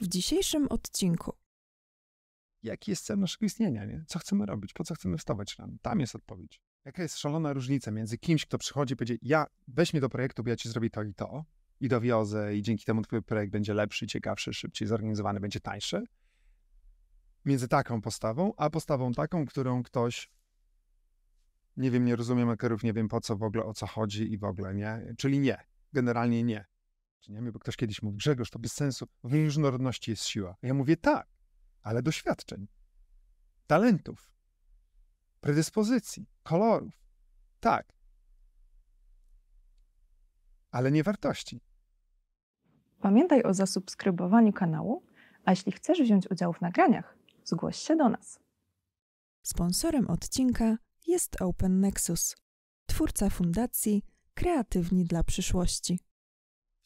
W dzisiejszym odcinku. Jaki jest cel naszego istnienia? Nie? Co chcemy robić? Po co chcemy wstawać rano? Tam jest odpowiedź. Jaka jest szalona różnica między kimś, kto przychodzi i powie, ja weź mnie do projektu, bo ja ci zrobię to i to i dowiozę i dzięki temu twój projekt będzie lepszy, ciekawszy, szybciej zorganizowany, będzie tańszy. Między taką postawą, a postawą taką, którą ktoś nie wiem, nie rozumiem makerów, nie wiem po co w ogóle, o co chodzi i w ogóle, nie? Czyli nie. Generalnie nie. Nie, bo ktoś kiedyś mówił, Grzegorz, to bez sensu, w różnorodności jest siła. Ja mówię tak, ale doświadczeń, talentów, predyspozycji, kolorów. Tak. Ale nie wartości. Pamiętaj o zasubskrybowaniu kanału, a jeśli chcesz wziąć udział w nagraniach, zgłoś się do nas. Sponsorem odcinka jest Open Nexus, twórca fundacji Kreatywni dla przyszłości.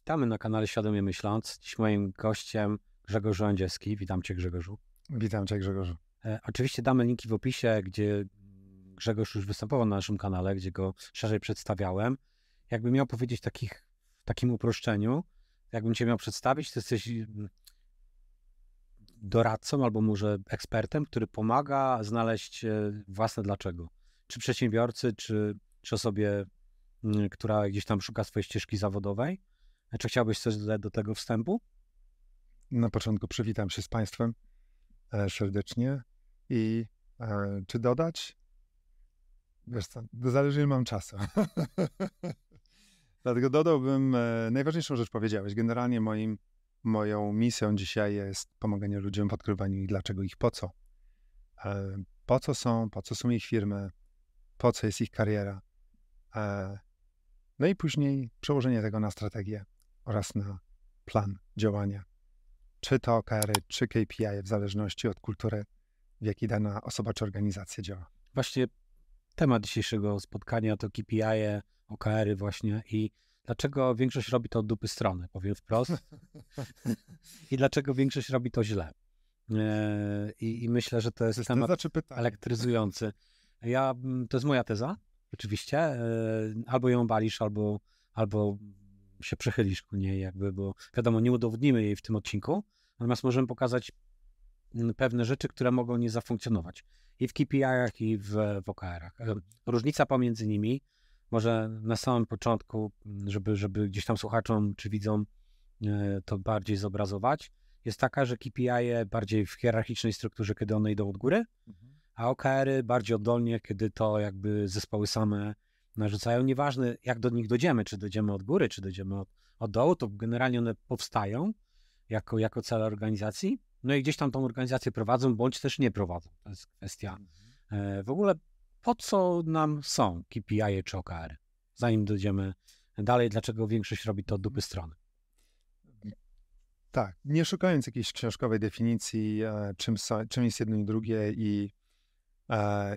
Witamy na kanale Świadomie Myśląc. Dziś moim gościem Grzegorz Żołędziewski. Witam Cię Grzegorzu. Witam Cię Grzegorzu. E, oczywiście damy linki w opisie, gdzie Grzegorz już występował na naszym kanale, gdzie go szerzej przedstawiałem. Jakbym miał powiedzieć takich, w takim uproszczeniu, jakbym Cię miał przedstawić, to jesteś mm, doradcą albo może ekspertem, który pomaga znaleźć e, własne dlaczego. Czy przedsiębiorcy, czy, czy osobie, mm, która gdzieś tam szuka swojej ścieżki zawodowej. Czy chciałbyś coś dodać do tego wstępu? Na początku przywitam się z Państwem e, serdecznie i e, czy dodać? Wiesz co, zależy ile mam czasu. Dlatego dodałbym, e, najważniejszą rzecz powiedziałeś. Generalnie moim, moją misją dzisiaj jest pomaganie ludziom w odkrywaniu ich dlaczego, ich po co. E, po co są, po co są ich firmy, po co jest ich kariera. E, no i później przełożenie tego na strategię oraz na plan działania. Czy to OKR, czy KPI, w zależności od kultury, w jakiej dana osoba czy organizacja działa. Właśnie temat dzisiejszego spotkania to KPI, OKR-y właśnie i dlaczego większość robi to od dupy strony, powiem wprost. I dlaczego większość robi to źle. E, I, I, myślę, że to jest, jest temat elektryzujący. Ja, mm, to jest moja teza, oczywiście. E, albo ją balisz, albo, albo się przechylisz ku niej, jakby, bo wiadomo, nie udowodnimy jej w tym odcinku, natomiast możemy pokazać mm, pewne rzeczy, które mogą nie zafunkcjonować i w KPI-ach, i w, w OKR-ach. E, różnica pomiędzy nimi, może na samym początku, mm, żeby, żeby gdzieś tam słuchaczom czy widzom e, to bardziej zobrazować, jest taka, że KPI bardziej w hierarchicznej strukturze, kiedy one idą od góry, mhm. a OKR-y bardziej oddolnie, kiedy to jakby zespoły same narzucają. Nieważne, jak do nich dojdziemy, czy dojdziemy od góry, czy dojdziemy od, od dołu, to generalnie one powstają jako, jako cele organizacji. No i gdzieś tam tą organizację prowadzą, bądź też nie prowadzą. To jest kwestia. Mhm. E, w ogóle po co nam są KPI czy OKR? Zanim dojdziemy dalej, dlaczego większość robi to od dupy strony? Tak, nie szukając jakiejś książkowej definicji, e, czym, czym jest jedno i drugie i E,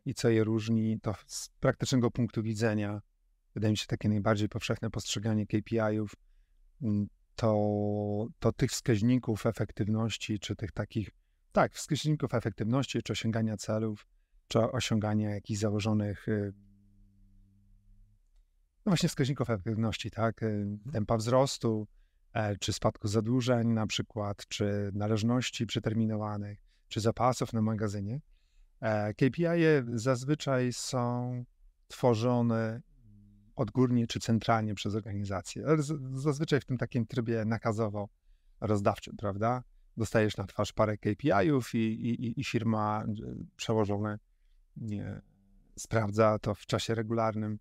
i co je różni, to z praktycznego punktu widzenia, wydaje mi się takie najbardziej powszechne postrzeganie KPI-ów, mm, to, to tych wskaźników efektywności, czy tych takich, tak, wskaźników efektywności, czy osiągania celów, czy osiągania jakichś założonych, y, no właśnie wskaźników efektywności, tak, y, mhm. tempa wzrostu, e, czy spadku zadłużeń na przykład, czy należności przeterminowanych, czy zapasów na magazynie. E, KPI zazwyczaj są tworzone odgórnie czy centralnie przez organizację, ale zazwyczaj w tym takim trybie nakazowo-rozdawczym, prawda? Dostajesz na twarz parę KPI-ów i, i, i firma przełożone nie, sprawdza to w czasie regularnym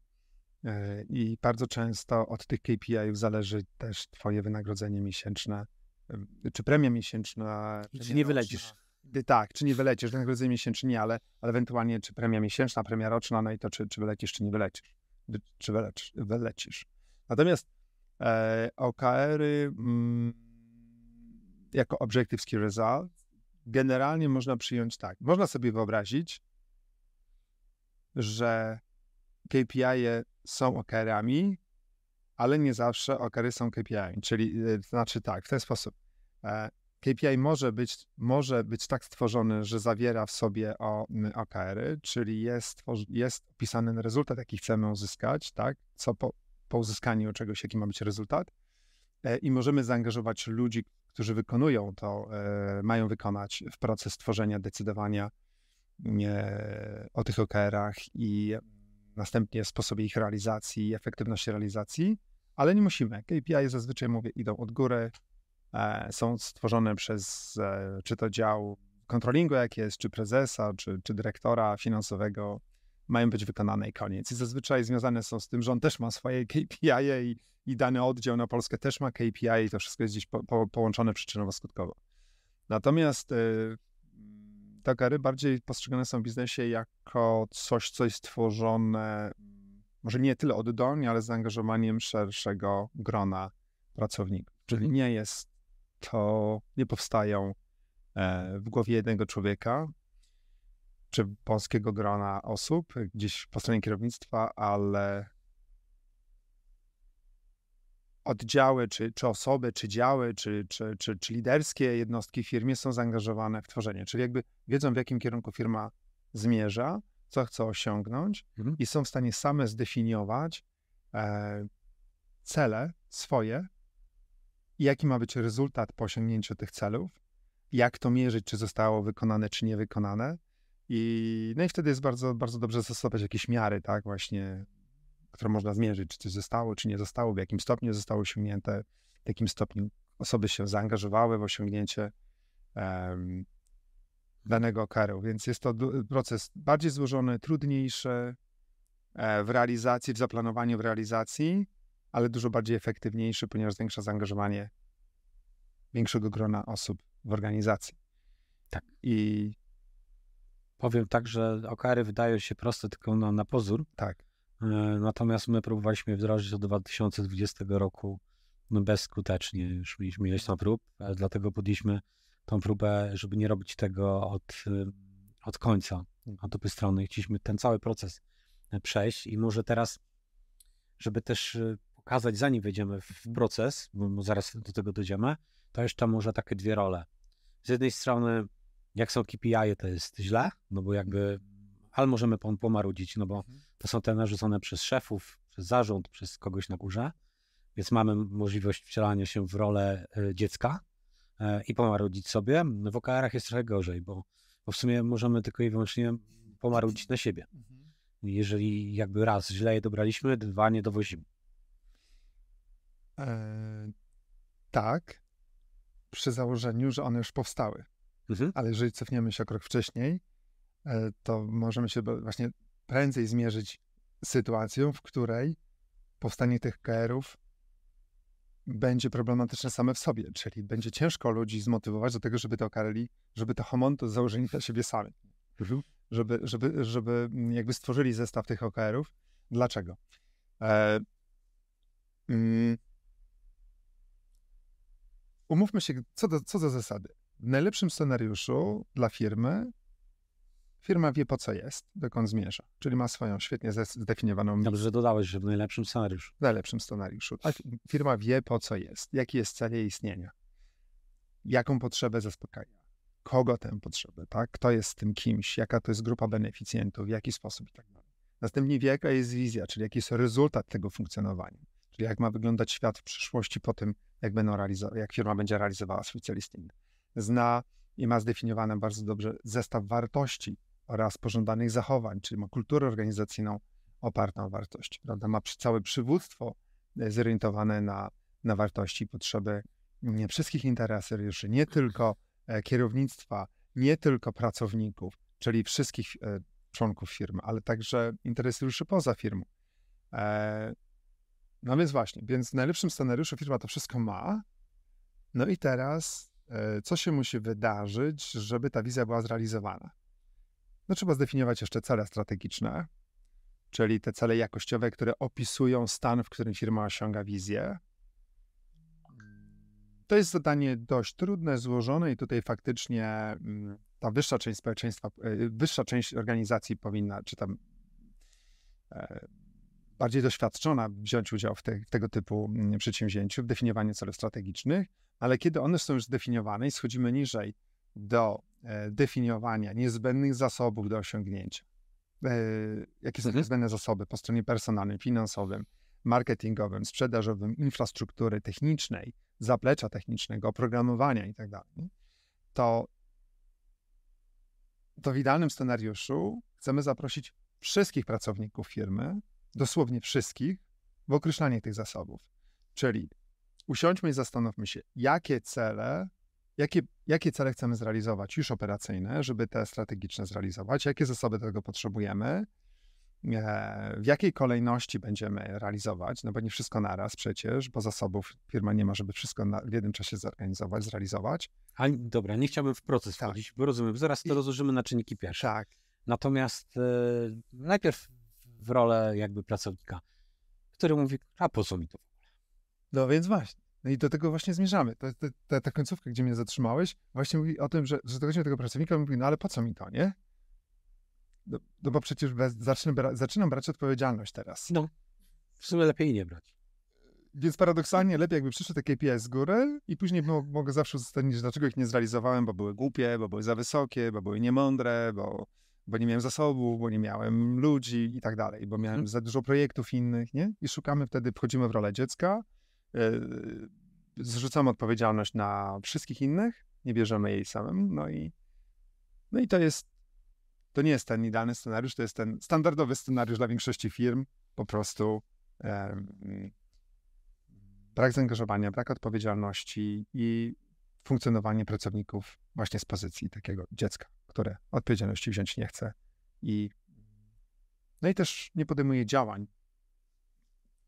e, i bardzo często od tych KPI-ów zależy też twoje wynagrodzenie miesięczne, czy premia miesięczna. Czy nie wylecisz tak, czy nie wylecisz, wynagrodzenie miesięczne nie, ale, ale ewentualnie czy premia miesięczna, premia roczna, no i to czy, czy wylecisz, czy nie wylecisz, czy wylecisz. Natomiast e, OKR-y mm, jako Objective Key Result generalnie można przyjąć tak. Można sobie wyobrazić, że KPI -e są OKR-ami, ale nie zawsze OKR-y są KPI, czyli to znaczy tak, w ten sposób. E, KPI może być, może być tak stworzony, że zawiera w sobie o, OKR-y, czyli jest, jest opisany rezultat, jaki chcemy uzyskać, tak? Co po, po uzyskaniu czegoś, jaki ma być rezultat. E, I możemy zaangażować ludzi, którzy wykonują to, e, mają wykonać w proces tworzenia, decydowania o tych OKR-ach i następnie sposobie ich realizacji i efektywności realizacji, ale nie musimy. KPI zazwyczaj, mówię, idą od góry, są stworzone przez czy to dział kontrolingu, jak jest, czy prezesa, czy, czy dyrektora finansowego, mają być wykonane i koniec. I zazwyczaj związane są z tym, że on też ma swoje KPI i, i dany oddział na Polskę też ma KPI i to wszystko jest gdzieś po, po, połączone przyczynowo-skutkowo. Natomiast y, te kary bardziej postrzegane są w biznesie jako coś, co jest stworzone może nie tyle oddolnie, ale z zaangażowaniem szerszego grona pracowników. Czyli nie jest to, nie powstają e, w głowie jednego człowieka, czy polskiego grona osób, gdzieś po stronie kierownictwa, ale oddziały, czy, czy osoby, czy działy, czy, czy, czy, czy liderskie jednostki w firmie są zaangażowane w tworzenie. Czyli jakby wiedzą, w jakim kierunku firma zmierza, co chce osiągnąć mhm. i są w stanie same zdefiniować e, cele swoje jaki ma być rezultat po osiągnięciu tych celów, jak to mierzyć, czy zostało wykonane, czy nie wykonane, i, no i wtedy jest bardzo, bardzo dobrze zastosować jakieś miary, tak, właśnie, które można zmierzyć, czy coś zostało, czy nie zostało, w jakim stopniu zostało osiągnięte, w jakim stopniu osoby się zaangażowały w osiągnięcie um, danego OKR-u. Więc jest to proces bardziej złożony, trudniejszy e, w realizacji, w zaplanowaniu, w realizacji, ale dużo bardziej efektywniejszy, ponieważ zwiększa zaangażowanie większego grona osób w organizacji. Tak. I Powiem tak, że okary wydają się proste tylko na, na pozór. Tak. E, natomiast my próbowaliśmy wdrożyć od 2020 roku no bezskutecznie. Już mieliśmy ileś tam prób, dlatego podjęliśmy tą próbę, żeby nie robić tego od, od końca, od dupy strony. Chcieliśmy ten cały proces e, przejść i może teraz, żeby też y, pokazać, zanim wejdziemy w proces, bo zaraz do tego dojdziemy, to jeszcze może takie dwie role. Z jednej strony jak są KPI, to jest źle, no bo jakby, ale możemy pomarudzić, no bo mhm. to są te narzucone przez szefów, przez zarząd, przez kogoś na górze, więc mamy możliwość wcielania się w rolę e, dziecka e, i pomarudzić sobie. W OKR-ach jest trochę gorzej, bo, bo w sumie możemy tylko i wyłącznie pomarudzić na siebie. Mhm. Jeżeli jakby raz źle je dobraliśmy, dwa nie dowozimy. E, tak, przy założeniu, że one już powstały. Mhm. Ale jeżeli cofniemy się o krok wcześniej, e, to możemy się właśnie prędzej zmierzyć sytuacją, w której powstanie tych KR-ów będzie problematyczne same w sobie, czyli będzie ciężko ludzi zmotywować do tego, żeby to okarali, żeby to homonto założyli na siebie sami. Mhm. Żeby, żeby, żeby jakby stworzyli zestaw tych OKR-ów. Dlaczego? E, mm, umówmy się, co do, co do zasady. W najlepszym scenariuszu dla firmy firma wie po co jest, dokąd zmierza, czyli ma swoją świetnie zdefiniowaną. Dobrze, że dodałeś, że w najlepszym scenariuszu. W najlepszym scenariuszu. Tak, firma wie po co jest, jaki jest cel jej istnienia, jaką potrzebę zaspokaja, kogo tę potrzebę, tak? kto jest tym kimś, jaka to jest grupa beneficjentów, w jaki sposób i tak dalej. Następnie wie, jaka jest wizja, czyli jaki jest rezultat tego funkcjonowania, czyli jak ma wyglądać świat w przyszłości po tym, jak, będą jak firma będzie realizowała swój cel zna i ma zdefiniowane bardzo dobrze zestaw wartości oraz pożądanych zachowań, czyli ma kulturę organizacyjną opartą o wartości, prawda? Ma całe przywództwo e, zorientowane na, na wartości i potrzeby nie wszystkich interesariuszy, nie tylko e, kierownictwa, nie tylko pracowników, czyli wszystkich e, członków firmy, ale także interesariuszy poza firmą. No więc właśnie, więc w najlepszym scenariuszu firma to wszystko ma. No i teraz E, co się musi wydarzyć, żeby ta wizja była zrealizowana? No trzeba zdefiniować jeszcze cele strategiczne, czyli te cele jakościowe, które opisują stan, w którym firma osiąga wizję. To jest zadanie dość trudne, złożone i tutaj faktycznie mm, ta wyższa część społeczeństwa, e, wyższa część organizacji powinna, czy tam e, bardziej doświadczona wziąć udział w, te, w tego typu mm, przedsięwzięciu, w definiowaniu celów strategicznych, ale kiedy one są już zdefiniowane i schodzimy niżej do e, definiowania niezbędnych zasobów do osiągnięcia, e, jakie są mhm. niezbędne zasoby po stronie personalnej, finansowym, marketingowym, sprzedażowym, infrastruktury technicznej, zaplecza technicznego, oprogramowania i tak to, to w idealnym scenariuszu chcemy zaprosić wszystkich pracowników firmy, dosłownie wszystkich, w określanie tych zasobów. Czyli usiądźmy i zastanówmy się, jakie cele, jakie, jakie cele chcemy zrealizować już operacyjne, żeby te strategiczne zrealizować, jakie zasoby do tego potrzebujemy, e, w jakiej kolejności będziemy realizować, no bo nie wszystko naraz przecież, bo zasobów firma nie ma, żeby wszystko na, w jednym czasie zorganizować, zrealizować. A, dobra, nie chciałbym w proces tak. wchodzić, bo rozumiem, zaraz to rozłożymy na czynniki pierwsze. Tak. Natomiast e, najpierw w rolę jakby pracownika, który mówi, a po co mi to No więc właśnie. No i do tego właśnie zmierzamy. Ta, ta, ta końcówka, gdzie mnie zatrzymałeś, właśnie mówi o tym, że, że dochodzi do tego pracownika mówi, no ale po co mi to, nie? No, no bo przecież bez, zacznę, zaczynam brać odpowiedzialność teraz. No, w sumie lepiej nie brać. Więc paradoksalnie lepiej jakby przyszły takie KPI z góry i później mogę zawsze uzasadnić, dlaczego ich nie zrealizowałem, bo były głupie, bo były za wysokie, bo były niemądre, bo bo nie miałem zasobów, bo nie miałem ludzi i tak dalej, bo miałem hmm. za dużo projektów innych, nie? I szukamy wtedy, wchodzimy w rolę dziecka, yy, zrzucamy odpowiedzialność na wszystkich innych, nie bierzemy jej samym, no i, no i to jest, to nie jest ten idealny scenariusz, to jest ten standardowy scenariusz dla większości firm, po prostu yy, brak zaangażowania, brak odpowiedzialności i funkcjonowanie pracowników właśnie z pozycji takiego dziecka które odpowiedzialności wziąć nie chce i no i też nie podejmuje działań,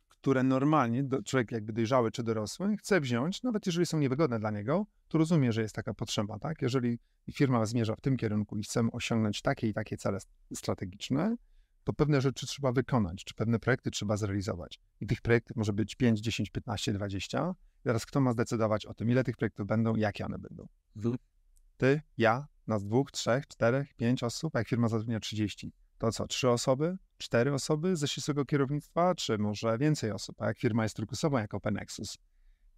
które normalnie człowiek jakby dojrzały czy dorosły chce wziąć, nawet jeżeli są niewygodne dla niego, to rozumie, że jest taka potrzeba, tak? Jeżeli firma zmierza w tym kierunku i chcemy osiągnąć takie i takie cele strategiczne, to pewne rzeczy trzeba wykonać, czy pewne projekty trzeba zrealizować. I tych projektów może być 5, 10, 15, 20. teraz kto ma zdecydować o tym, ile tych projektów będą, jakie one będą? Mhm. Ty, ja, nas dwóch, trzech, czterech, pięć osób, a jak firma zatrudnia 30, to co, trzy osoby, cztery osoby ze ścisłego kierownictwa, czy może więcej osób? A jak firma jest turkusowa jak OpenNexus,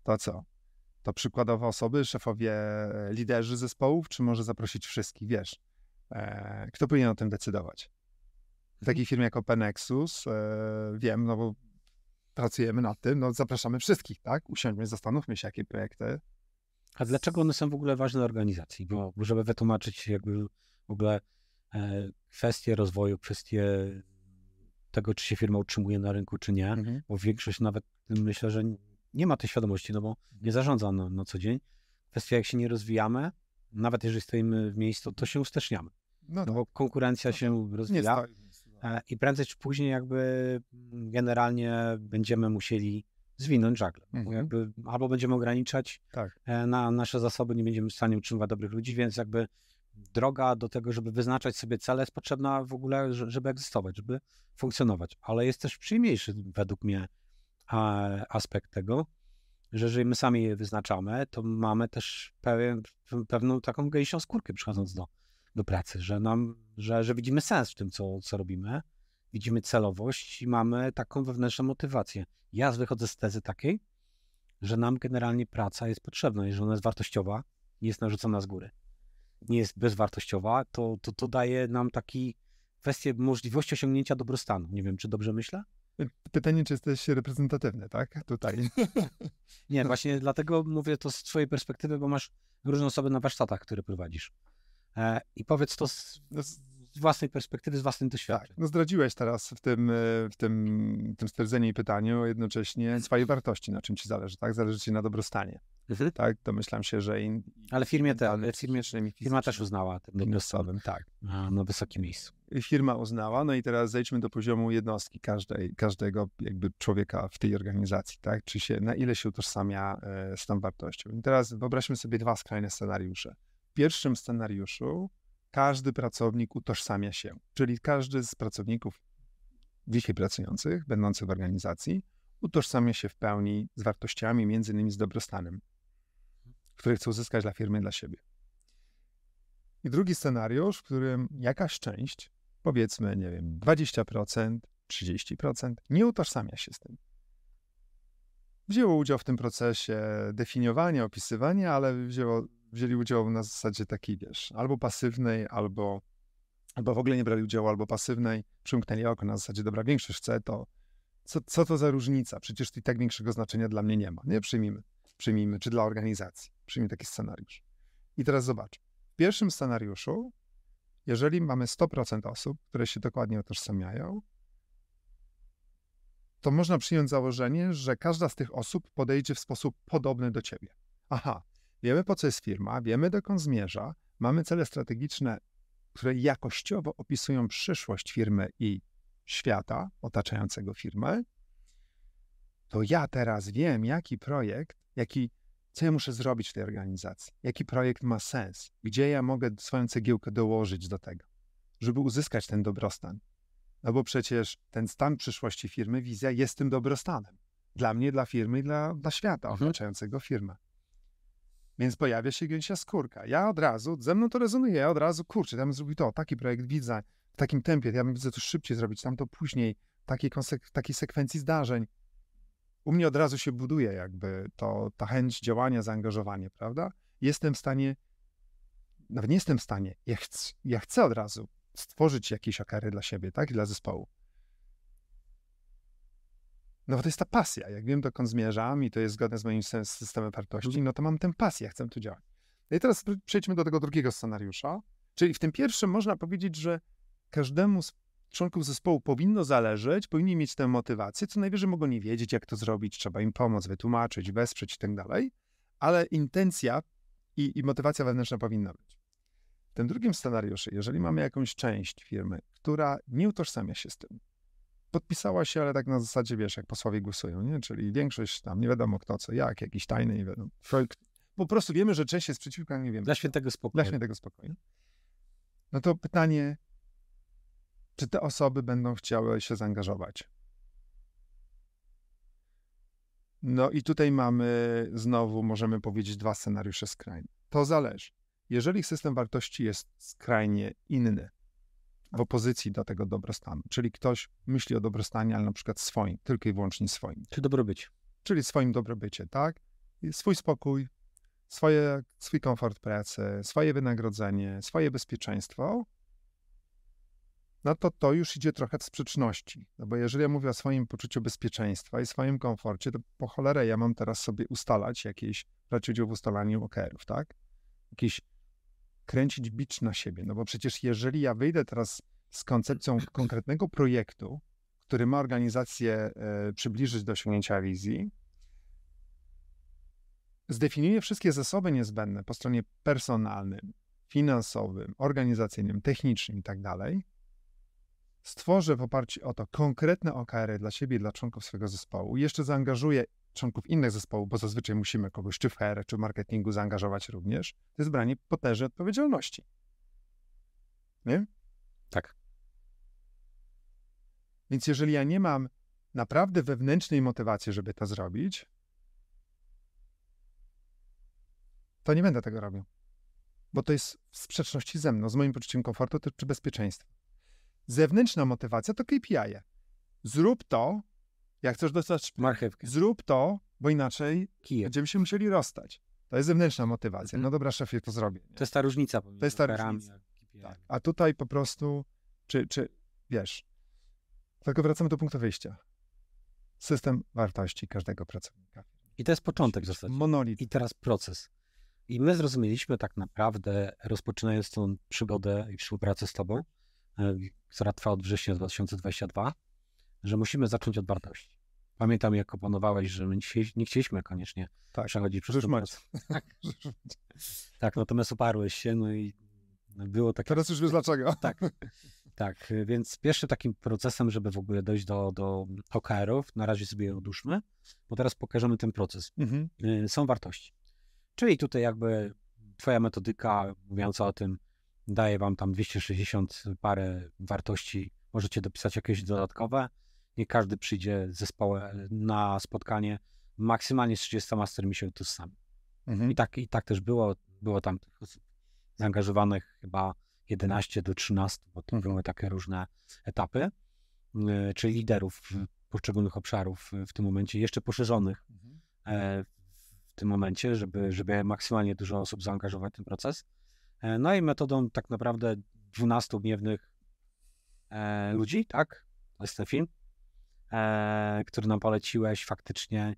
to co? To przykładowo osoby, szefowie, liderzy zespołów, czy może zaprosić wszystkich, wiesz? E, kto powinien o tym decydować? W takiej firmie jak OpenNexus, e, wiem, no bo pracujemy nad tym, no zapraszamy wszystkich, tak? Usiądźmy, zastanówmy się, jakie projekty a dlaczego one są w ogóle ważne organizacji? Bo żeby wytłumaczyć jakby w ogóle e, kwestie rozwoju, kwestie tego, czy się firma utrzymuje na rynku, czy nie, mhm. bo większość nawet myślę, że nie ma tej świadomości, no bo nie zarządza na, na co dzień. Kwestia, jak się nie rozwijamy, nawet jeżeli stoimy w miejscu, to się usteczniamy. No, no bo tak. konkurencja no, się rozwija e, i prędzej czy później jakby generalnie będziemy musieli zwinąć żagle. Mhm. Jakby albo będziemy ograniczać tak. E, na nasze zasoby, nie będziemy w stanie utrzymywać dobrych ludzi, więc jakby droga do tego, żeby wyznaczać sobie cele jest potrzebna w ogóle, żeby egzystować, żeby funkcjonować. Ale jest też przyjemniejszy według mnie aspekt tego, że jeżeli my sami je wyznaczamy, to mamy też pewien, pewną taką gęsią skórkę przychodząc do, do pracy, że nam, że, że widzimy sens w tym, co, co robimy widzimy celowość i mamy taką wewnętrzną motywację. Ja wychodzę z tezy takiej, że nam generalnie praca jest potrzebna. Jeżeli ona jest wartościowa, nie jest narzucona z góry, nie jest bezwartościowa, to, to, to daje nam taki kwestię możliwości osiągnięcia dobrostanu. Nie wiem, czy dobrze myślę? Pytanie, czy jesteś reprezentatywny, tak? Tutaj. nie, właśnie dlatego mówię to z twojej perspektywy, bo masz różne osoby na warsztatach, które prowadzisz. E, I powiedz to z, no, z własnej perspektywy, z własnym doświadczeniem. Tak, no zdradziłeś teraz w tym, w tym, w tym stwierdzeniu i pytaniu jednocześnie swojej wartości, na czym ci zależy, tak? Zależy ci na dobrostanie. Mhm. Tak, domyślam się, że... In, ale firmie te, ale firmie, firma też uznała ten dobrostan tak. na wysokim miejscu. Firma uznała, no i teraz zejdźmy do poziomu jednostki każdej, każdego jakby człowieka w tej organizacji, tak? Czy się, na ile się utożsamia e, z tą wartością. I teraz wyobraźmy sobie dwa skrajne scenariusze. W pierwszym scenariuszu każdy pracownik utożsamia się, czyli każdy z pracowników dzisiaj pracujących, będących w organizacji, utożsamia się w pełni z wartościami, między innymi z dobrostanem, który chce uzyskać dla firmy, dla siebie. I drugi scenariusz, w którym jakaś część, powiedzmy, nie wiem, 20%, 30%, nie utożsamia się z tym. Wzięło udział w tym procesie definiowania, opisywania, ale wzięło wzięli udział na zasadzie takiej, wiesz, albo pasywnej, albo, albo w ogóle nie brali udziału, albo pasywnej, przymknęli oko na zasadzie, dobra, większość chce, to co, co to za różnica? Przecież i tak większego znaczenia dla mnie nie ma. Nie przyjmijmy. przyjmijmy, czy dla organizacji. Przyjmij taki scenariusz. I teraz zobacz. W pierwszym scenariuszu, jeżeli mamy 100% osób, które się dokładnie utożsamiają, to można przyjąć założenie, że każda z tych osób podejdzie w sposób podobny do ciebie. Aha, wiemy po co jest firma, wiemy dokąd zmierza, mamy cele strategiczne, które jakościowo opisują przyszłość firmy i świata otaczającego firmę, to ja teraz wiem, jaki projekt, jaki, co ja muszę zrobić w tej organizacji, jaki projekt ma sens, gdzie ja mogę swoją cegiełkę dołożyć do tego, żeby uzyskać ten dobrostan. No bo przecież ten stan przyszłości firmy, wizja jest tym dobrostanem. Dla mnie, dla firmy i dla, dla świata mhm. otaczającego firmę. Więc pojawia się gęsia skórka. Ja od razu, ze mną to rezonuje, ja od razu, kurczę, ja bym zrobił to, taki projekt widzę, w takim tempie, ja bym widzę to szybciej zrobić, tam to później, takiej, konsek- takiej sekwencji zdarzeń. U mnie od razu się buduje jakby to, ta chęć działania, zaangażowanie, prawda? Jestem w stanie, nawet nie jestem w stanie, ja, ja chcę od razu stworzyć jakieś okary dla siebie, tak? I dla zespołu. No bo to jest ta pasja. Jak wiem, dokąd zmierzam i to jest zgodne z moim systemem wartości, mhm. no to mam tę pasję, chcę tu działać. No i teraz przejdźmy do tego drugiego scenariusza. Czyli w tym pierwszym można powiedzieć, że każdemu z członków zespołu powinno zależeć, powinni mieć tę motywację, co najwyżej mogą nie wiedzieć, jak to zrobić, trzeba im pomóc, wytłumaczyć, wesprzeć i tak dalej, ale intencja i, i motywacja wewnętrzna powinna być. W tym drugim scenariuszu, jeżeli mamy jakąś część firmy, która nie utożsamia się z tym, podpisała się, ale tak na zasadzie, wiesz, jak posłowie głosują, nie? Czyli większość tam, nie wiadomo kto co, jak, jakiś tajny, nie wiadomo. Po prostu wiemy, że część jest przeciwko, nie wiem. Dla świętego spokoju. Dla świętego spokoju. No to pytanie, czy te osoby będą chciały się zaangażować? No i tutaj mamy znowu, możemy powiedzieć, dwa scenariusze skrajne. To zależy. Jeżeli system wartości jest skrajnie inny, w opozycji do tego dobrostanu, czyli ktoś myśli o dobrostanie, ale na przykład swoim, tylko i wyłącznie swoim. Czy dobrobycie. Czyli swoim dobrobycie, tak? I swój spokój, swoje, swój komfort pracy, swoje wynagrodzenie, swoje bezpieczeństwo, no to to już idzie trochę w sprzeczności. No bo jeżeli ja mówię o swoim poczuciu bezpieczeństwa i swoim komforcie, to po cholerę ja mam teraz sobie ustalać jakieś, brać udział w ustalaniu OKR-ów, tak? Jakieś kręcić bicz na siebie. No bo przecież jeżeli ja wyjdę teraz z koncepcją konkretnego projektu, który ma organizację e, przybliżyć do osiągnięcia wizji, zdefiniuję wszystkie zasoby niezbędne po stronie personalnym, finansowym, organizacyjnym, technicznym i tak dalej, stworzę w oparciu o to konkretne OKR-y dla siebie i dla członków swojego zespołu, jeszcze zaangażuję członków innych zespołów, bo zazwyczaj musimy kogoś czy w HR, czy w marketingu zaangażować również, to jest branie potężnej odpowiedzialności. Nie? Tak. Więc jeżeli ja nie mam naprawdę wewnętrznej motywacji, żeby to zrobić, to nie będę tego robił. Bo to jest w sprzeczności ze mną, z moim poczuciem komfortu czy bezpieczeństwa. Zewnętrzna motywacja to KPI. -e. Zrób to, jak chcesz dostać marchewkę, zrób to, bo inaczej Kijem. będziemy się musieli rozstać. To jest zewnętrzna motywacja. Mhm. No dobra, szefie, to zrobię. Nie? To jest ta różnica. To jest ta różnica. Tak. A tutaj po prostu, czy, czy wiesz, tylko wracamy do punktu wyjścia. System wartości każdego pracownika. I to jest początek w zasadzie. Monolit. I teraz proces. I my zrozumieliśmy tak naprawdę, rozpoczynając tą przygodę i współpracę z Tobą, e, która trwa od września 2022, że musimy zacząć od wartości. Pamiętam, jak opanowałeś, że my nie chcieliśmy koniecznie tak, przechodzić przez ten. Tak. tak, natomiast uparłeś się, no i było takie... Teraz już wiesz dlaczego. Tak, tak, więc pierwszym takim procesem, żeby w ogóle dojść do, do OKR-ów, na razie sobie je odłóżmy, bo teraz pokażemy ten proces. Mhm. Y, są wartości. Czyli tutaj jakby twoja metodyka mówiąca o tym, daje wam tam 260 parę wartości, możecie dopisać jakieś dodatkowe, nie każdy przyjdzie z zespołem na spotkanie maksymalnie z 30 mastermi się tu sami. Mhm. I, tak, I tak też było. Było tam osób zaangażowanych chyba 11 do 13, bo to mhm. były takie różne etapy, y, czyli liderów poszczególnych obszarów w tym momencie, jeszcze poszerzonych mhm. E, w tym momencie, żeby, żeby maksymalnie dużo osób zaangażować w ten proces. E, no i metodą tak naprawdę 12 gniewnych e, ludzi, tak? To jest ten film e, który nam poleciłeś, faktycznie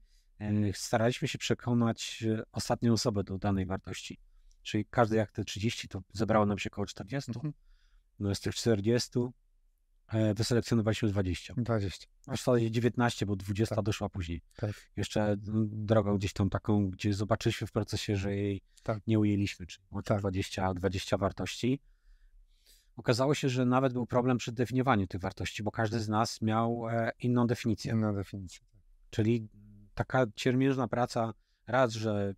staraliśmy się przekonać ostatnią osobę do danej wartości. Czyli każdy jak te 30, to zebrało nam się około 40. Mhm. No z tych 40 e, wyselekcjonowaliśmy 20. 20. A w zasadzie 19, bo 20 tak. doszła później. Tak. Jeszcze drogą gdzieś tą taką, gdzie zobaczyliśmy w procesie, że jej tak. nie ujęliśmy, czyli tak. 20, 20 wartości. Okazało się, że nawet był problem przy definiowaniu tych wartości, bo każdy z nas miał e, inną definicję. Inną definicję. Tak. Czyli taka ciermiężna praca, raz, że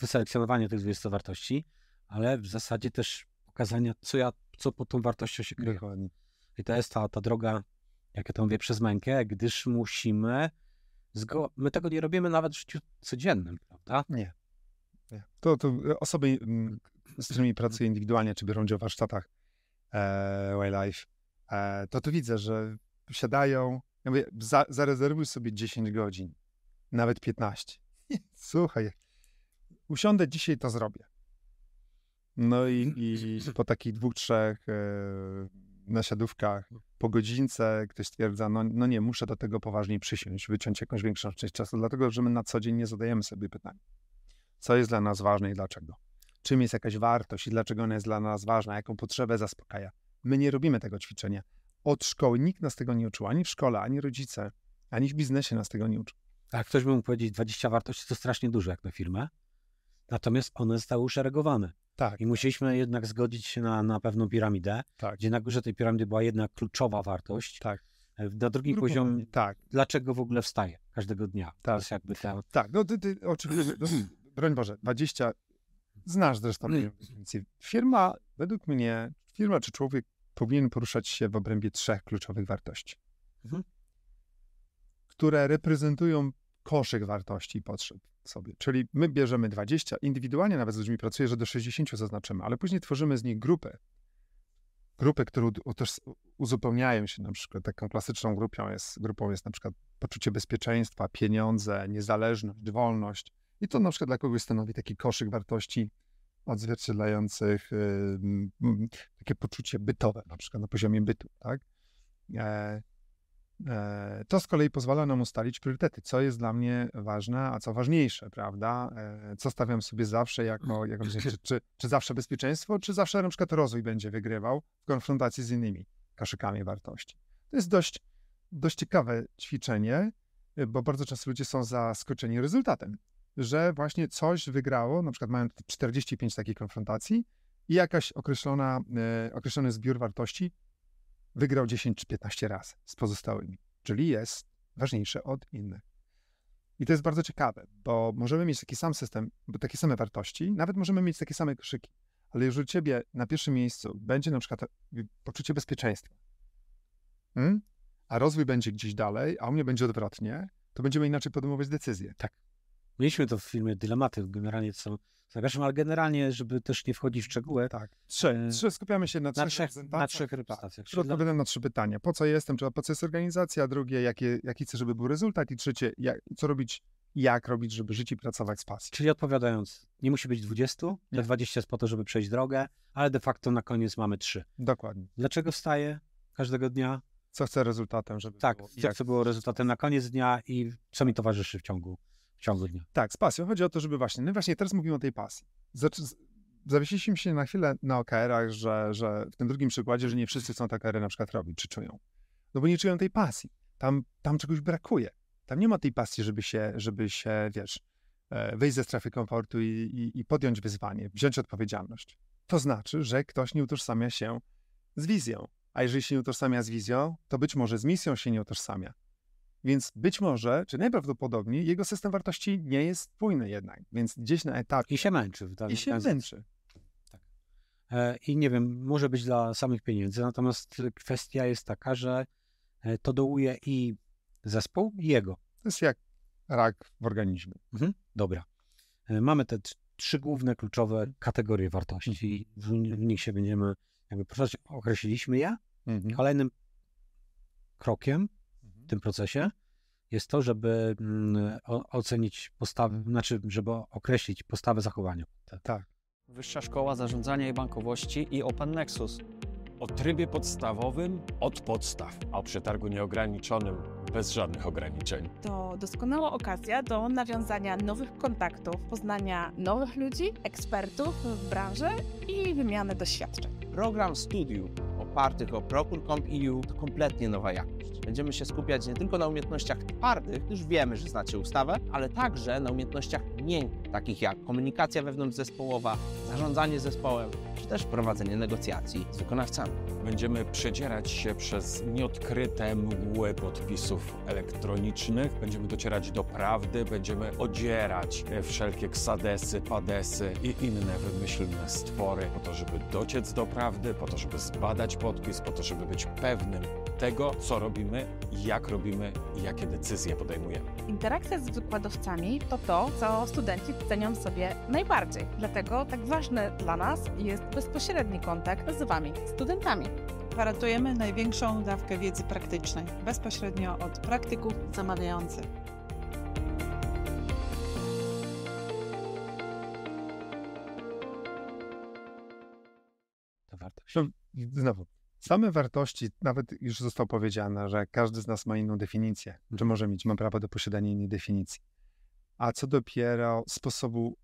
wyselekcjonowanie tych 20 wartości, ale w zasadzie też pokazania, co ja, co pod tą wartością się kryje. I to jest ta, ta droga, jak ja to mówię, przez mękę, gdyż musimy, zgo- my tego nie robimy nawet w życiu codziennym, prawda? Nie. nie. To, to osoby, mm, z którymi pracuję indywidualnie, czy biorą udział w warsztatach e, Wildlife, e, to tu widzę, że siadają, ja mówię, za, zarezerwuj sobie 10 godzin, nawet 15. Słuchaj, usiądę dzisiaj, to zrobię. No i, i po takich dwóch, trzech e, nasiadówkach, po godzince ktoś stwierdza, no, no nie, muszę do tego poważniej przysiąść, wyciąć jakąś większą część czasu, dlatego że my na co dzień nie zadajemy sobie pytań. Co jest dla nas ważne i dlaczego? Czym jest jakaś wartość i dlaczego ona jest dla nas ważna, jaką potrzebę zaspokaja? My nie robimy tego ćwiczenia. Od szkoły nikt nas tego nie uczył, ani w szkole, ani rodzice, ani w biznesie nas tego nie uczył. Tak, ktoś by mógł powiedzieć, 20 wartości to strasznie dużo jak na firmę. Natomiast one zostały uszeregowane. Tak. I musieliśmy jednak zgodzić się na, na pewną piramidę, tak. gdzie na górze tej piramidy była jedna kluczowa wartość. Tak. E, na drugim poziomie, tak. dlaczego w ogóle wstaje każdego dnia. Tak. To jest jakby ta... Tak, no ty, ty oczywiście, no, broń Boże, 20, znasz zresztą mm. Firma, według mnie, firma czy człowiek powinien poruszać się w obrębie trzech kluczowych wartości, mhm. które reprezentują koszyk wartości i potrzeb sobie. Czyli my bierzemy 20, indywidualnie nawet z ludźmi pracuję, że do 60 zaznaczymy, ale później tworzymy z nich grupę. Grupy, które też uzupełniają się na przykład. Taką klasyczną grupą jest, grupą jest na przykład poczucie bezpieczeństwa, pieniądze, niezależność, wolność. I to na przykład dla kogoś stanowi taki koszyk wartości odzwierciedlających yy, takie poczucie bytowe, na przykład na poziomie bytu, tak? E, E, to z kolei pozwala nam ustalić priorytety, co jest dla mnie ważne, a co ważniejsze, prawda? E, co stawiam sobie zawsze jako, jako czy, czy, czy zawsze bezpieczeństwo, czy zawsze na przykład rozwój będzie wygrywał w konfrontacji z innymi kaszykami wartości. To jest dość, dość ciekawe ćwiczenie, bo bardzo często ludzie są zaskoczeni rezultatem, że właśnie coś wygrało, na przykład mają 45 takich konfrontacji i jakaś określona, e, określony zbiór wartości wygrał 10 czy 15 razy z pozostałymi, czyli jest ważniejsze od innych. I to jest bardzo ciekawe, bo możemy mieć taki sam system, takie same wartości, nawet możemy mieć takie same krzyki, ale jeżeli ciebie na pierwszym miejscu będzie na przykład poczucie bezpieczeństwa, hmm? a rozwój będzie gdzieś dalej, a u mnie będzie odwrotnie, to będziemy inaczej podejmować decyzje. Tak. Mieliśmy to w filmie Dylematy, generalnie są Zapraszam, ale generalnie, żeby też nie wchodzić w szczegóły. Tak. Trzy. E, trzy skupiamy się na, na trzech, na trzech reprezentacjach. Tak. Odpowiadam na trzy pytania. Po co jestem, czy po co jest organizacja? Drugie, jakie, jaki chcę, żeby był rezultat? I trzecie, jak, co robić, jak robić, żeby żyć i pracować z pasji. Czyli odpowiadając, nie musi być 20, te 20 jest po to, żeby przejść drogę, ale de facto na koniec mamy trzy. Dokładnie. Dlaczego wstaję każdego dnia? Co chcę rezultatem, żeby Tak, było, co chcę było rezultatem na koniec dnia i co mi towarzyszy w ciągu w ciągu dnia. Tak, z pasją. Chodzi o to, żeby właśnie, no właśnie teraz mówimy o tej pasji. Zawiesiliśmy się na chwilę na OKR-ach, że, że w tym drugim przykładzie, że nie wszyscy chcą te OKR-y na przykład robić, czy czują. No bo nie czują tej pasji. Tam, tam czegoś brakuje. Tam nie ma tej pasji, żeby się, żeby się wiesz, e, wyjść ze strefy komfortu i, i, i podjąć wyzwanie, wziąć odpowiedzialność. To znaczy, że ktoś nie utożsamia się z wizją. A jeżeli się nie utożsamia z wizją, to być może z misją się nie utożsamia. Więc być może, czy najprawdopodobniej, jego system wartości nie jest spójny jednak, więc gdzieś na etapie... I się męczy. Tak, I się męczy. Tak. E, I nie wiem, może być dla samych pieniędzy, natomiast kwestia jest taka, że e, to dołuje i zespół, i jego. To jest jak rak w organizmie. Mhm. Dobra. E, mamy te trzy główne, kluczowe kategorie wartości. Mhm. W, w nich się będziemy jakby poruszać. Określiliśmy je. Mhm. Kolejnym krokiem w tym procesie jest to, żeby mm, ocenić postawę, znaczy, żeby określić postawę zachowania. Tak. Wyższa Szkoła Zarządzania i Bankowości i Open Nexus. O trybie podstawowym od podstaw, a o przetargu nieograniczonym bez żadnych ograniczeń. To doskonała okazja do nawiązania nowych kontaktów, poznania nowych ludzi, ekspertów w branży i wymiany doświadczeń. Program studiów opartych o Procure.com.eu to kompletnie nowa jakość. Będziemy się skupiać nie tylko na umiejętnościach twardych, już wiemy, że znacie ustawę, ale także na umiejętnościach miękkich, takich jak komunikacja wewnątrzzespołowa, zarządzanie zespołem, czy też prowadzenie negocjacji z wykonawcami. Będziemy przedzierać się przez nieodkryte mgły podpisów elektronicznych, będziemy docierać do prawdy, będziemy odzierać wszelkie ksadesy, padesy i inne wymyślne stwory po to, żeby dociec do prawdy, po to, żeby zbadać podpis, po to, żeby być pewnym tego, co robimy, jak robimy i jakie decyzje podejmujemy. Interakcja z wykładowcami to to, co studenci cenią sobie najbardziej. Dlatego tak ważny dla nas jest bezpośredni kontakt z Wami, studentami. Gwarantujemy największą dawkę wiedzy praktycznej, bezpośrednio od praktyków zamawiających. Znowu, same wartości, nawet już zostało powiedziane, że każdy z nas ma inną definicję, czy może mieć, ma prawo do posiadania innej definicji. A co dopiero sposobu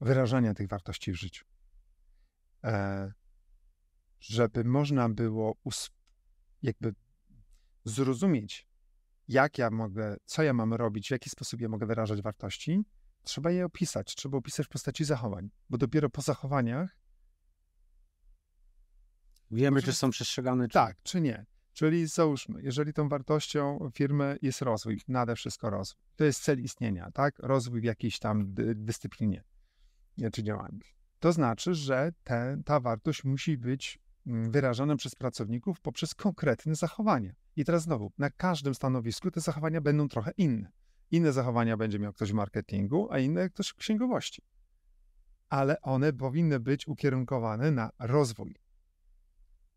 wyrażania tych wartości w życiu. E, żeby można było jakby zrozumieć, jak ja mogę, co ja mam robić, w jaki sposób ja mogę wyrażać wartości, trzeba je opisać, trzeba opisać w postaci zachowań, bo dopiero po zachowaniach Wiemy, czy są przestrzegane, czy tak, czy nie. Czyli załóżmy, jeżeli tą wartością firmy jest rozwój, nade wszystko rozwój, to jest cel istnienia, tak? Rozwój w jakiejś tam dy- dyscyplinie nie, czy działaniu. To znaczy, że te, ta wartość musi być mm, wyrażana przez pracowników poprzez konkretne zachowania. I teraz znowu, na każdym stanowisku te zachowania będą trochę inne. Inne zachowania będzie miał ktoś w marketingu, a inne ktoś w księgowości. Ale one powinny być ukierunkowane na rozwój.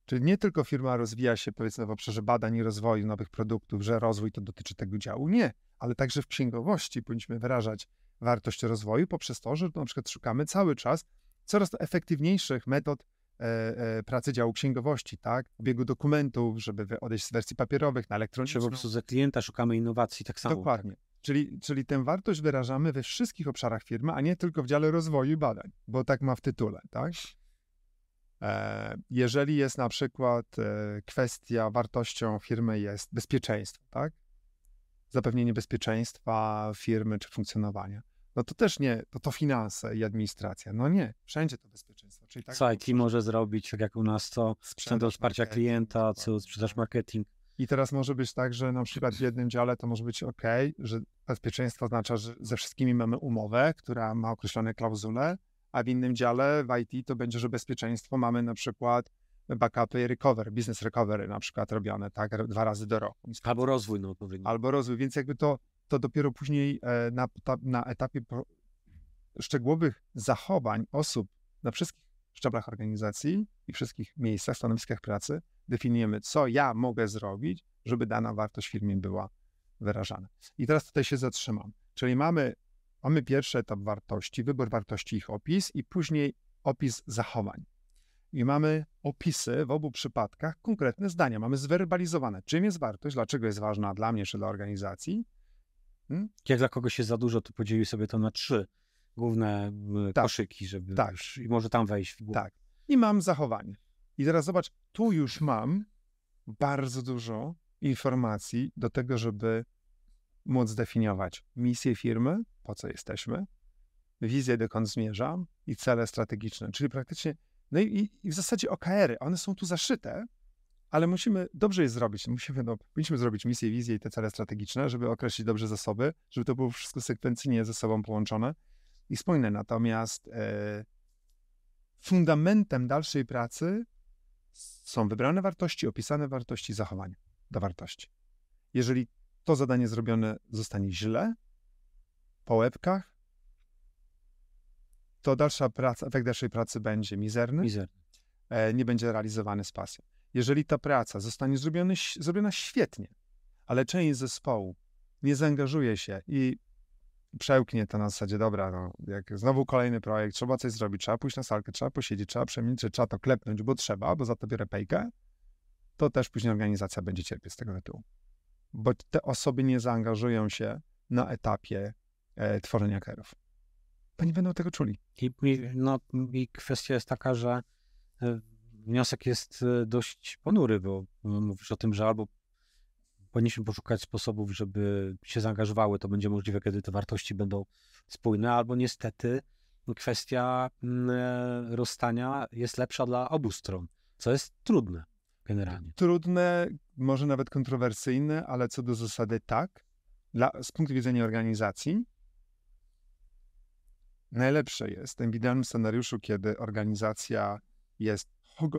Czyli nie tylko firma rozwija się powiedzmy w obszarze badań i rozwoju nowych produktów, że rozwój to dotyczy tego działu. Nie, ale także w księgowości powinniśmy wyrażać wartość rozwoju poprzez to, że na przykład szukamy cały czas coraz efektywniejszych metod e, e, pracy działu księgowości, tak? Obiegu dokumentów, żeby odejść z wersji papierowych na czy elektroniczną. po prostu za klienta szukamy innowacji tak samo. Dokładnie. Czyli, czyli tę wartość wyrażamy we wszystkich obszarach firmy, a nie tylko w dziale rozwoju i badań, bo tak ma w tytule, tak? E, Jeżeli jest na przykład e, kwestia wartością firmy jest bezpieczeństwo, tak? Zapewnienie bezpieczeństwa firmy czy funkcjonowania. No to też nie, to to finanse i administracja. No nie, wszędzie to bezpieczeństwo. Czyli tak, Co IT może zrobić, tak jak u nas, co sprzęt do wsparcia klienta, co sprzedaż marketing. I teraz może być tak, że na przykład w jednym dziale to może być OK, że bezpieczeństwo oznacza, że ze wszystkimi mamy umowę, która ma określone klauzule, a w innym dziale w IT to będzie, że bezpieczeństwo mamy na przykład backupy i recovery, business recovery na przykład robione, tak, dwa razy do roku. Albo rozwój, no odpowiednio. Albo rozwój, więc jakby to, to dopiero później e, na, na etapie szczegółowych zachowań osób na wszystkich szczeblach organizacji i wszystkich miejscach, stanowiskach pracy definiujemy, co ja mogę zrobić, żeby dana wartość firmie była wyrażana. I teraz tutaj się zatrzymam. Czyli mamy, mamy pierwszy etap wartości, wybór wartości, ich opis i później opis zachowań. I mamy opisy w obu przypadkach, konkretne zdania. Mamy zwerbalizowane, czym jest wartość, dlaczego jest ważna dla mnie czy dla organizacji. Jak dla kogoś jest za dużo, to podzielił sobie to na trzy główne Tak. koszyki, żeby Tak. już, i może tam wejść w głowę. Tak. I mam zachowanie. I teraz zobacz, tu już mam bardzo dużo informacji do tego, żeby móc zdefiniować misję firmy, po co jesteśmy, wizję, dokąd zmierzam i cele strategiczne. Czyli praktycznie, no i, i- w zasadzie OKR-y, one są tu zaszyte, ale musimy dobrze je zrobić. Musimy, no, powinniśmy zrobić misję, wizję i te cele strategiczne, żeby określić dobrze zasoby, żeby to było wszystko sekwencyjnie ze sobą połączone i spójne. Natomiast e, fundamentem dalszej pracy są wybrane wartości, opisane wartości, zachowania do wartości. Jeżeli to zadanie zrobione zostanie źle, po łebkach, to dalsza praca, efekt dalszej pracy będzie mizerny, Mizer. e, nie będzie realizowany z pasją. Jeżeli ta praca zostanie zrobiony, zrobiona świetnie, ale część zespołu nie zaangażuje się i przełknie to na zasadzie, dobra, no, jak znowu kolejny projekt, trzeba coś zrobić, trzeba pójść na salkę, trzeba posiedzieć, trzeba przemilczeć, trzeba to klepnąć, bo trzeba, bo za to biorę pejkę, to też później organizacja będzie cierpieć z tego tytułu. bo te osoby nie zaangażują się na etapie tworzenia kerów. Bo nie będą tego czuli. I, no, I kwestia jest taka, że e, wniosek jest e, dość ponury, bo mówisz o tym, że albo powinniśmy poszukać sposobów, żeby się zaangażowały, to będzie możliwe, kiedy te wartości będą spójne, albo niestety kwestia mm, e, rozstania jest lepsza dla obu stron, co jest trudne generalnie. Trudne, może nawet kontrowersyjne, ale co do zasady tak. Dla, z punktu widzenia organizacji najlepsze jest w tym idealnym scenariuszu, kiedy organizacja jest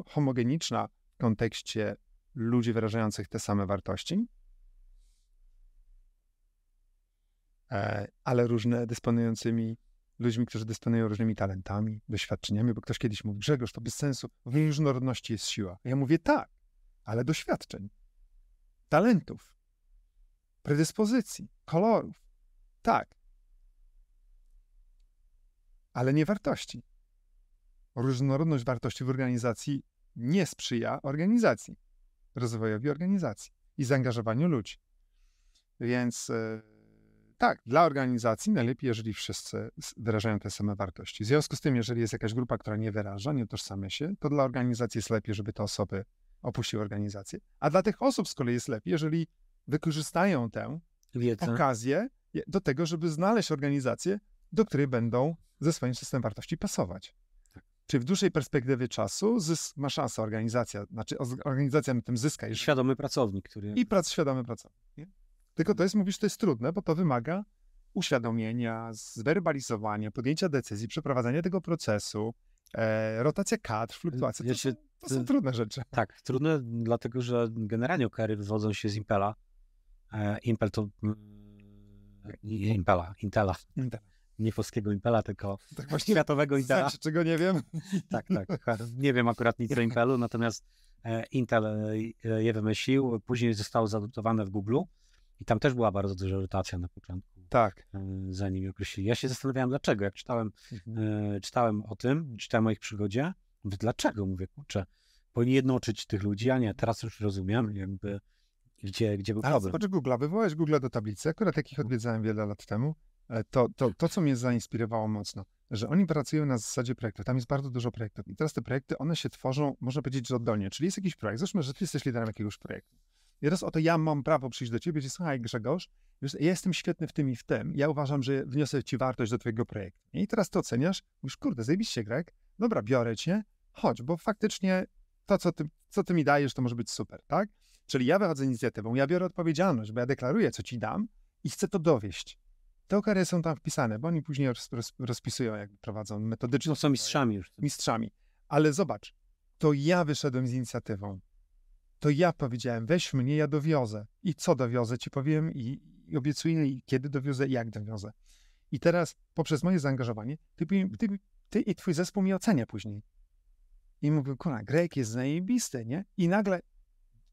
homogeniczna w kontekście ludzi wyrażających te same wartości, e, ale różne dysponującymi ludźmi, którzy dysponują różnymi talentami, doświadczeniami, bo ktoś kiedyś mówił, Grzegorz, to bez sensu, w różnorodności jest siła. Ja mówię tak, ale doświadczeń, talentów, predyspozycji, kolorów, tak, ale nie wartości. Różnorodność wartości w organizacji nie sprzyja organizacji, rozwojowi organizacji i zaangażowaniu ludzi. Więc e, tak, dla organizacji najlepiej, jeżeli wszyscy wyrażają te same wartości. W związku z tym, jeżeli jest jakaś grupa, która nie wyraża, nie utożsamia się, to dla organizacji jest lepiej, żeby te osoby opuściły organizację. A dla tych osób z kolei jest lepiej, jeżeli wykorzystają tę Wiedzę. okazję do tego, żeby znaleźć organizację, do której będą ze swoim systemem wartości pasować. Tak. Czyli w dłuższej perspektywie czasu zysk, ma szansę organizacja, znaczy organizacja na tym zyska. Jeżeli... Świadomy pracownik, który... I prac, świadomy pracownik. Nie? Tylko to jest, mówisz, to jest trudne, bo to wymaga uświadomienia, zwerbalizowania, podjęcia decyzji, przeprowadzania tego procesu, e, rotacja kadr, fluktuacja. To, są, to są trudne rzeczy. Tak, trudne, dlatego że generalnie okary wywodzą się z Impela. E, Impel to mm, Impela, Intela. Intel. Nie polskiego Impela, tylko tak właśnie światowego Intela. Znaczy, czego nie wiem. tak, tak. Nie wiem akurat nic o Impelu, natomiast e, Intel e, je wymyślił, później zostało zaadoptowane w Google i tam też była bardzo duża rotacja na początku. Tak. E, zanim je określili. Ja się zastanawiałem, dlaczego. Jak czytałem, mhm. czytałem o tym, czytałem o ich przygodzie, mówię, dlaczego? Mówię, kurczę, powinni jednoczyć tych ludzi, a nie, teraz już rozumiem, jakby gdzie, gdzie był problem. Zobacz Google, wywołałeś Google do tablicy, akurat jakich odwiedzałem wiele lat temu, to, to, to, co mnie zainspirowało mocno, że oni pracują na zasadzie projektów. Tam jest bardzo dużo projektów. I teraz te projekty, one się tworzą, można powiedzieć, że oddolnie. Czyli jest jakiś projekt. Zresztą, że ty jesteś liderem jakiegoś projektu. I teraz oto ja mam prawo przyjść do ciebie i powiedzieć, słuchaj Grzegorz, wiesz, ja jestem świetny w tym i w tym. Ja uważam, że wniosę ci wartość do twojego projektu. I teraz to oceniasz, mówisz, kurde, zajebiście Greg, dobra, biorę cię, chodź, bo faktycznie to, co ty, co ty mi dajesz, to może być super, tak? Czyli ja wychodzę z inicjatywą, ja biorę odpowiedzialność, bo ja deklaruję, co ci dam i chcę to dowieść. Te okary są tam wpisane, bo oni później roz, roz, rozpisują, jak prowadzą metodycznie. No są mistrzami już. Mistrzami. Ale zobacz, to ja wyszedłem z inicjatywą. To ja powiedziałem, weź mnie, ja dowiozę. I co dowiozę, ci powiem i, i obiecuję, i kiedy dowiozę, i jak dowiozę. I teraz poprzez moje zaangażowanie, ty, ty, ty i twój zespół mnie ocenia później. I mówię, kurwa, Greg jest zajebisty, nie? I nagle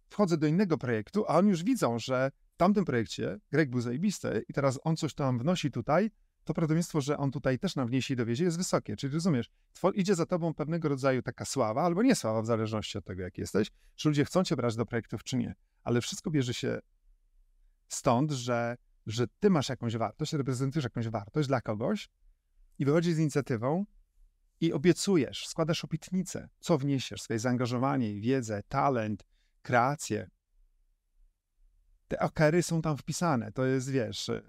wchodzę do innego projektu, a oni już widzą, że tamtym projekcie Greg był zajebisty i teraz on coś tam wnosi tutaj, to prawdopodobieństwo, że on tutaj też nam wniesie i dowiezie jest wysokie. Czyli rozumiesz, idzie za tobą pewnego rodzaju taka sława albo nie sława, w zależności od tego, jak jesteś, czy ludzie chcą cię brać do projektów, czy nie. Ale wszystko bierze się stąd, że, że ty masz jakąś wartość, reprezentujesz jakąś wartość dla kogoś i wychodzisz z inicjatywą i obiecujesz, składasz obietnicę, co wniesiesz, swoje zaangażowanie, wiedzę, talent, kreację, te okary są tam wpisane. To jest, wiesz... E,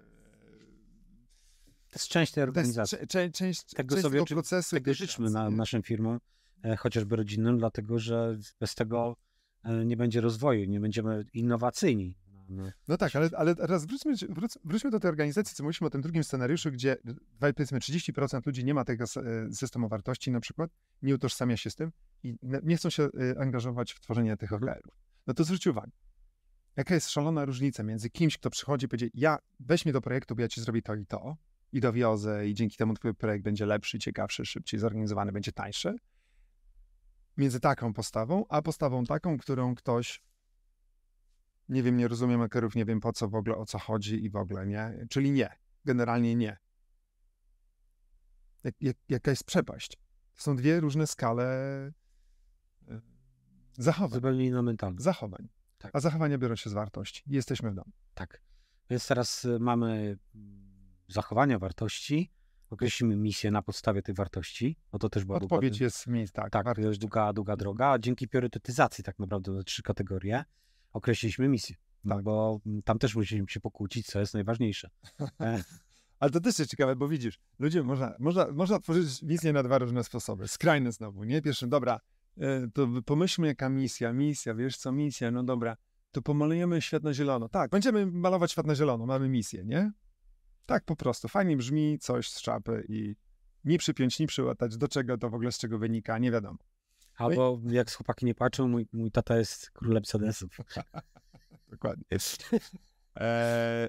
to jest część tej organizacji. Część, część, tego część sobie, procesu. Tego życzmy na, naszym firmom, e, chociażby rodzinnym, dlatego że bez tego e, nie będzie rozwoju, nie będziemy innowacyjni. No tak, ale, ale teraz wróćmy, wróć, wróćmy do tej organizacji, co mówiliśmy o tym drugim scenariuszu, gdzie powiedzmy 30% ludzi nie ma tego systemu wartości na przykład, nie utożsamia się z tym i nie chcą się angażować w tworzenie tych mhm. OKR-ów. No to zwróć uwagę, jaka jest szalona różnica między kimś, kto przychodzi i powie, ja weź mnie do projektu, bo ja ci zrobię to i to i dowiozę i dzięki temu twój projekt będzie lepszy, ciekawszy, szybciej zorganizowany, będzie tańszy. Między taką postawą, a postawą taką, którą ktoś nie wiem, nie rozumiem makerów, nie wiem po co w ogóle, o co chodzi i w ogóle, nie? Czyli nie. Generalnie nie. Jak, jak, jaka jest przepaść? To są dwie różne skale e, zachowań. Zupełnie inna mentalność. Zachowań. Tak. a zachowania biorą się z wartości. Jesteśmy w domu. Tak. Więc teraz y, mamy mm, zachowania wartości, określimy misję na podstawie tych wartości. No to też była długa- Odpowiedź jest w miejscu, tak. Tak, to wartość. jest długa, długa droga. a Dzięki priorytetyzacji tak naprawdę na trzy kategorie określiliśmy misję. No Tak. bo mm, tam też musimy się pokłócić, co jest najważniejsze. E, Ale to też jest ciekawe, bo widzisz, ludzie, można, można, można tworzyć misję na dwa różne sposoby. Skrajne znowu, nie? Pierwszym, dobra, to pomyślmy jaka misja, misja, wiesz co, misja, no dobra, to pomalujemy świat na zielono. Tak, będziemy malować świat na zielono, mamy misję, nie? Tak po prostu, fajnie brzmi coś z czapy i ni przypiąć, ni przyłatać, do czego to w ogóle, z czego wynika, nie wiadomo. Albo jak z chłopaki nie patrzą, mój, mój tata jest królem sedesów. Dokładnie. E,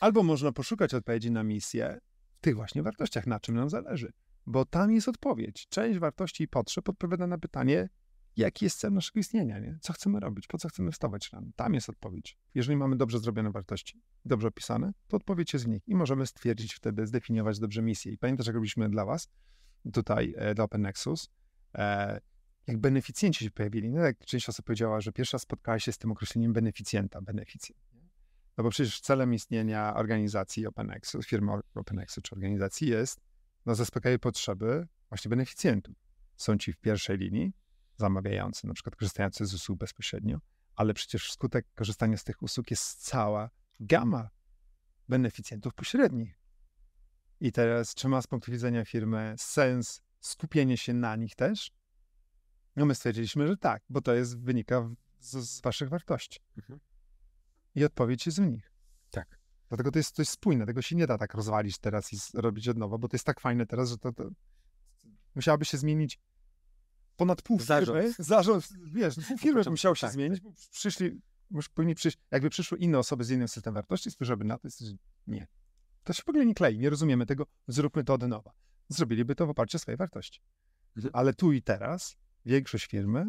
albo można poszukać odpowiedzi na misję w tych właśnie wartościach, na czym nam zależy. Bo tam jest odpowiedź. Część wartości i potrzeb odpowiada na pytanie, jaki jest cel naszego istnienia, nie? Co chcemy robić, po co chcemy wstawać rano. Tam jest odpowiedź. Jeżeli mamy dobrze zrobione wartości, dobrze opisane, to odpowiedź jest w nich i możemy stwierdzić wtedy, zdefiniować dobrze misję. I pamiętasz, jak robiliśmy dla was, tutaj e, dla Open Nexus, e, jak beneficjenci się pojawili, no jak część osób powiedziała, że pierwsza spotkała się z tym określeniem beneficjenta, beneficjent. No bo przecież celem istnienia organizacji OpenExus, firmy OpenExus czy organizacji jest no, zaspokajać potrzeby właśnie beneficjentów. Są ci w pierwszej linii zamawiający, na przykład korzystający z usług bezpośrednio, ale przecież wskutek korzystania z tych usług jest cała gama beneficjentów pośrednich. I teraz, czy ma z punktu widzenia firmy sens skupienie się na nich też? No my stwierdziliśmy, że tak, bo to jest wynika z, z waszych wartości. Mhm. I odpowiedź jest w nich. Tak. Dlatego to jest coś spójne, tego się nie da tak rozwalić teraz i z- robić od nowa, bo to jest tak fajne teraz, że to, to musiałaby się zmienić ponad pół Zarząd. firmy. Zarząd, wiesz, pół firmy musiał się tak, zmienić, bo przyszli, już powinni przyjść, jakby przyszły inne osoby z innym systemem wartości, spojrzałyby na to i nie, to się w ogóle nie klei, nie rozumiemy tego, zróbmy to od nowa. Zrobiliby to w oparciu o swoje wartości. Mhm. Ale tu i teraz większość firmy,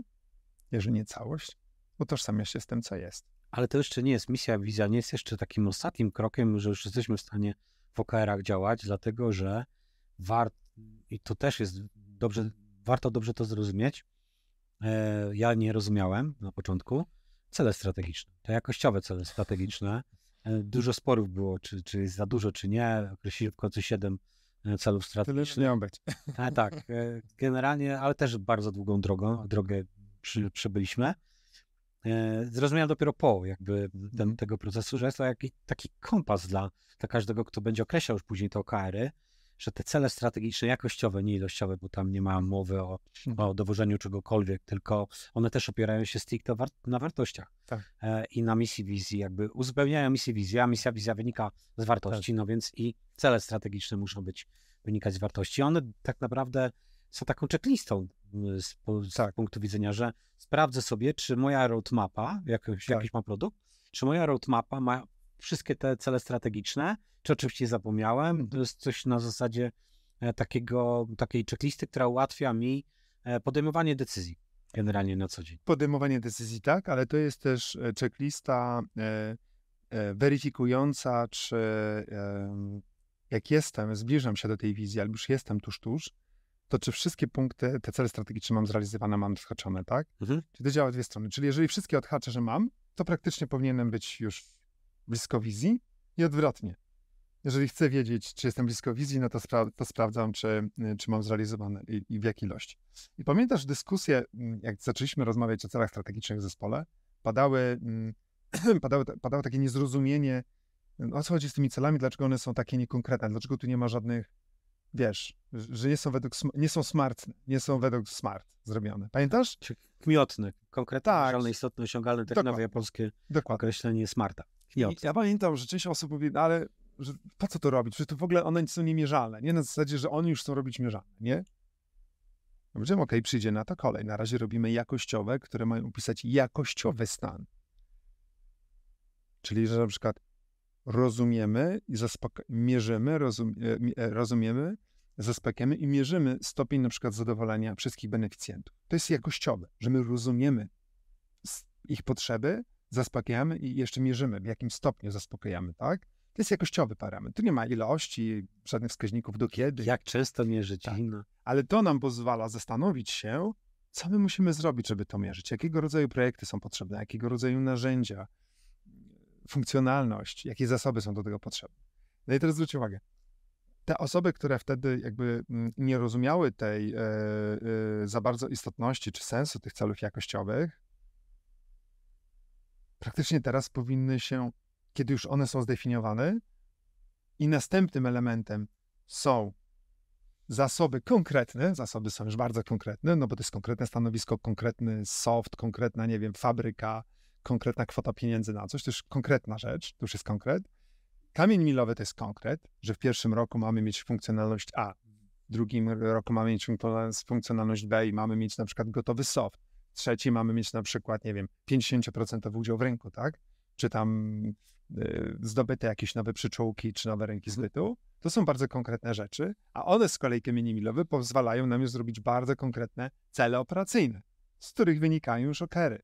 jeżeli nie całość, utożsamia się z tym, co jest. Ale to jeszcze nie jest misja, wizja, nie jest jeszcze takim ostatnim krokiem, że już jesteśmy w stanie w OKR-ach działać, dlatego że warto, i to też jest dobrze, warto dobrze to zrozumieć. E, ja nie rozumiałem na początku cele strategiczne, te jakościowe cele strategiczne. E, dużo sporów było, czy, czy jest za dużo, czy nie. Określili w końcu siedem e, celów Tyle strategicznych. nie miało być. A, tak, generalnie, ale też bardzo długą drogą, drogę przy, przebyliśmy. E, Zrozumiałem dopiero po jakby ten, tego procesu, że jest to jakiś taki kompas dla, dla każdego, kto będzie określał już później te OKR-y, że te cele strategiczne, jakościowe, nie ilościowe, bo tam nie ma mowy o, o dowożeniu czegokolwiek, tylko one też opierają się stricte war na wartościach. Tak. e, i na misji wizji, jakby uzupełniają misję wizji, a misja wizja wynika z wartości, no więc i cele strategiczne muszą być wynikać z wartości. One tak naprawdę są taką checklistą y, z, z punktu widzenia, że sprawdzę sobie, czy moja roadmapa, jakiś, Tak. jakiś ma produkt, czy moja roadmapa ma wszystkie te cele strategiczne, czy oczywiście zapomniałem. To jest coś na zasadzie e, takiego, takiej checklisty, która ułatwia mi e, podejmowanie decyzji generalnie na co dzień. podejmowanie decyzji, tak, ale to jest też e, checklista e, e, weryfikująca, czy em, jak jestem, zbliżam się do tej wizji, albo już jestem tuż, tuż, to czy wszystkie punkty, te cele strategiczne mam zrealizowane, mam odhaczone, tak? Mhm. Czyli to działa dwie strony. Czyli jeżeli wszystkie odhaczę, że mam, to praktycznie powinienem być już blisko wizji i odwrotnie. Jeżeli chcę wiedzieć, czy jestem blisko wizji, no to, spra- to sprawdzam, czy, y, czy mam zrealizowane i, i w jakiej ilości. I pamiętasz dyskusję, mm, jak zaczęliśmy rozmawiać o celach strategicznych w zespole, padały, mm, padały, padało takie niezrozumienie, mm, o co chodzi z tymi celami, dlaczego one są takie niekonkretne, dlaczego tu nie ma żadnych, wiesz, że nie są według, nie są smartne, nie są według smart zrobione. Pamiętasz? Czy kmiotny, konkretne, Tak. tak. istotne, osiągalne, takie nowe Dokładnie. polskie Dokładnie. określenie smarta. I Kmiot. ja pamiętam, że część osób mówi, ale że po co to robić? Że to w ogóle one są niemierzalne. Nie na zasadzie, że one już chcą robić mierzalne, nie? Powiedziałem, okej, przyjdzie na to kolej. Na razie robimy jakościowe, które mają opisać jakościowy stan. Czyli, że na przykład rozumiemy i mierzymy, rozum- e, e, rozumiemy, zaspokajamy i mierzymy stopień na przykład zadowolenia wszystkich beneficjentów. To jest jakościowe, że my rozumiemy ich potrzeby, zaspokajamy i jeszcze mierzymy, w jakim stopniu zaspokajamy, tak? To jest jakościowy parametr. Tu nie ma ilości, żadnych wskaźników do kiedy, Jak często mierzyć Tak. no. ale to nam pozwala zastanowić się, co my musimy zrobić, żeby to mierzyć? Jakiego rodzaju projekty są potrzebne? Jakiego rodzaju narzędzia? Funkcjonalność? Jakie zasoby są do tego potrzebne? No i teraz zwróć uwagę. Te osoby, które wtedy jakby mm, nie rozumiały tej e, e, za bardzo istotności czy sensu tych celów jakościowych, praktycznie teraz powinny się, kiedy już one są zdefiniowane, i następnym elementem są zasoby konkretne, zasoby są już bardzo konkretne, no bo to jest konkretne stanowisko, konkretny soft, konkretna, nie wiem, fabryka, konkretna kwota pieniędzy na coś, to już konkretna rzecz, to już jest konkret. Kamień milowy to jest konkret, że w pierwszym roku mamy mieć funkcjonalność A, w drugim roku mamy mieć funkcjonalność B i mamy mieć na przykład gotowy soft. W trzeci mamy mieć na przykład, nie wiem, 50% udział w rynku, tak? Czy tam y, zdobyte jakieś nowe przyczółki, czy nowe rynki mhm. zbytu. To są bardzo konkretne rzeczy, a one z kolei kamienie milowe pozwalają nam już zrobić bardzo konkretne cele operacyjne, z których wynikają już okery.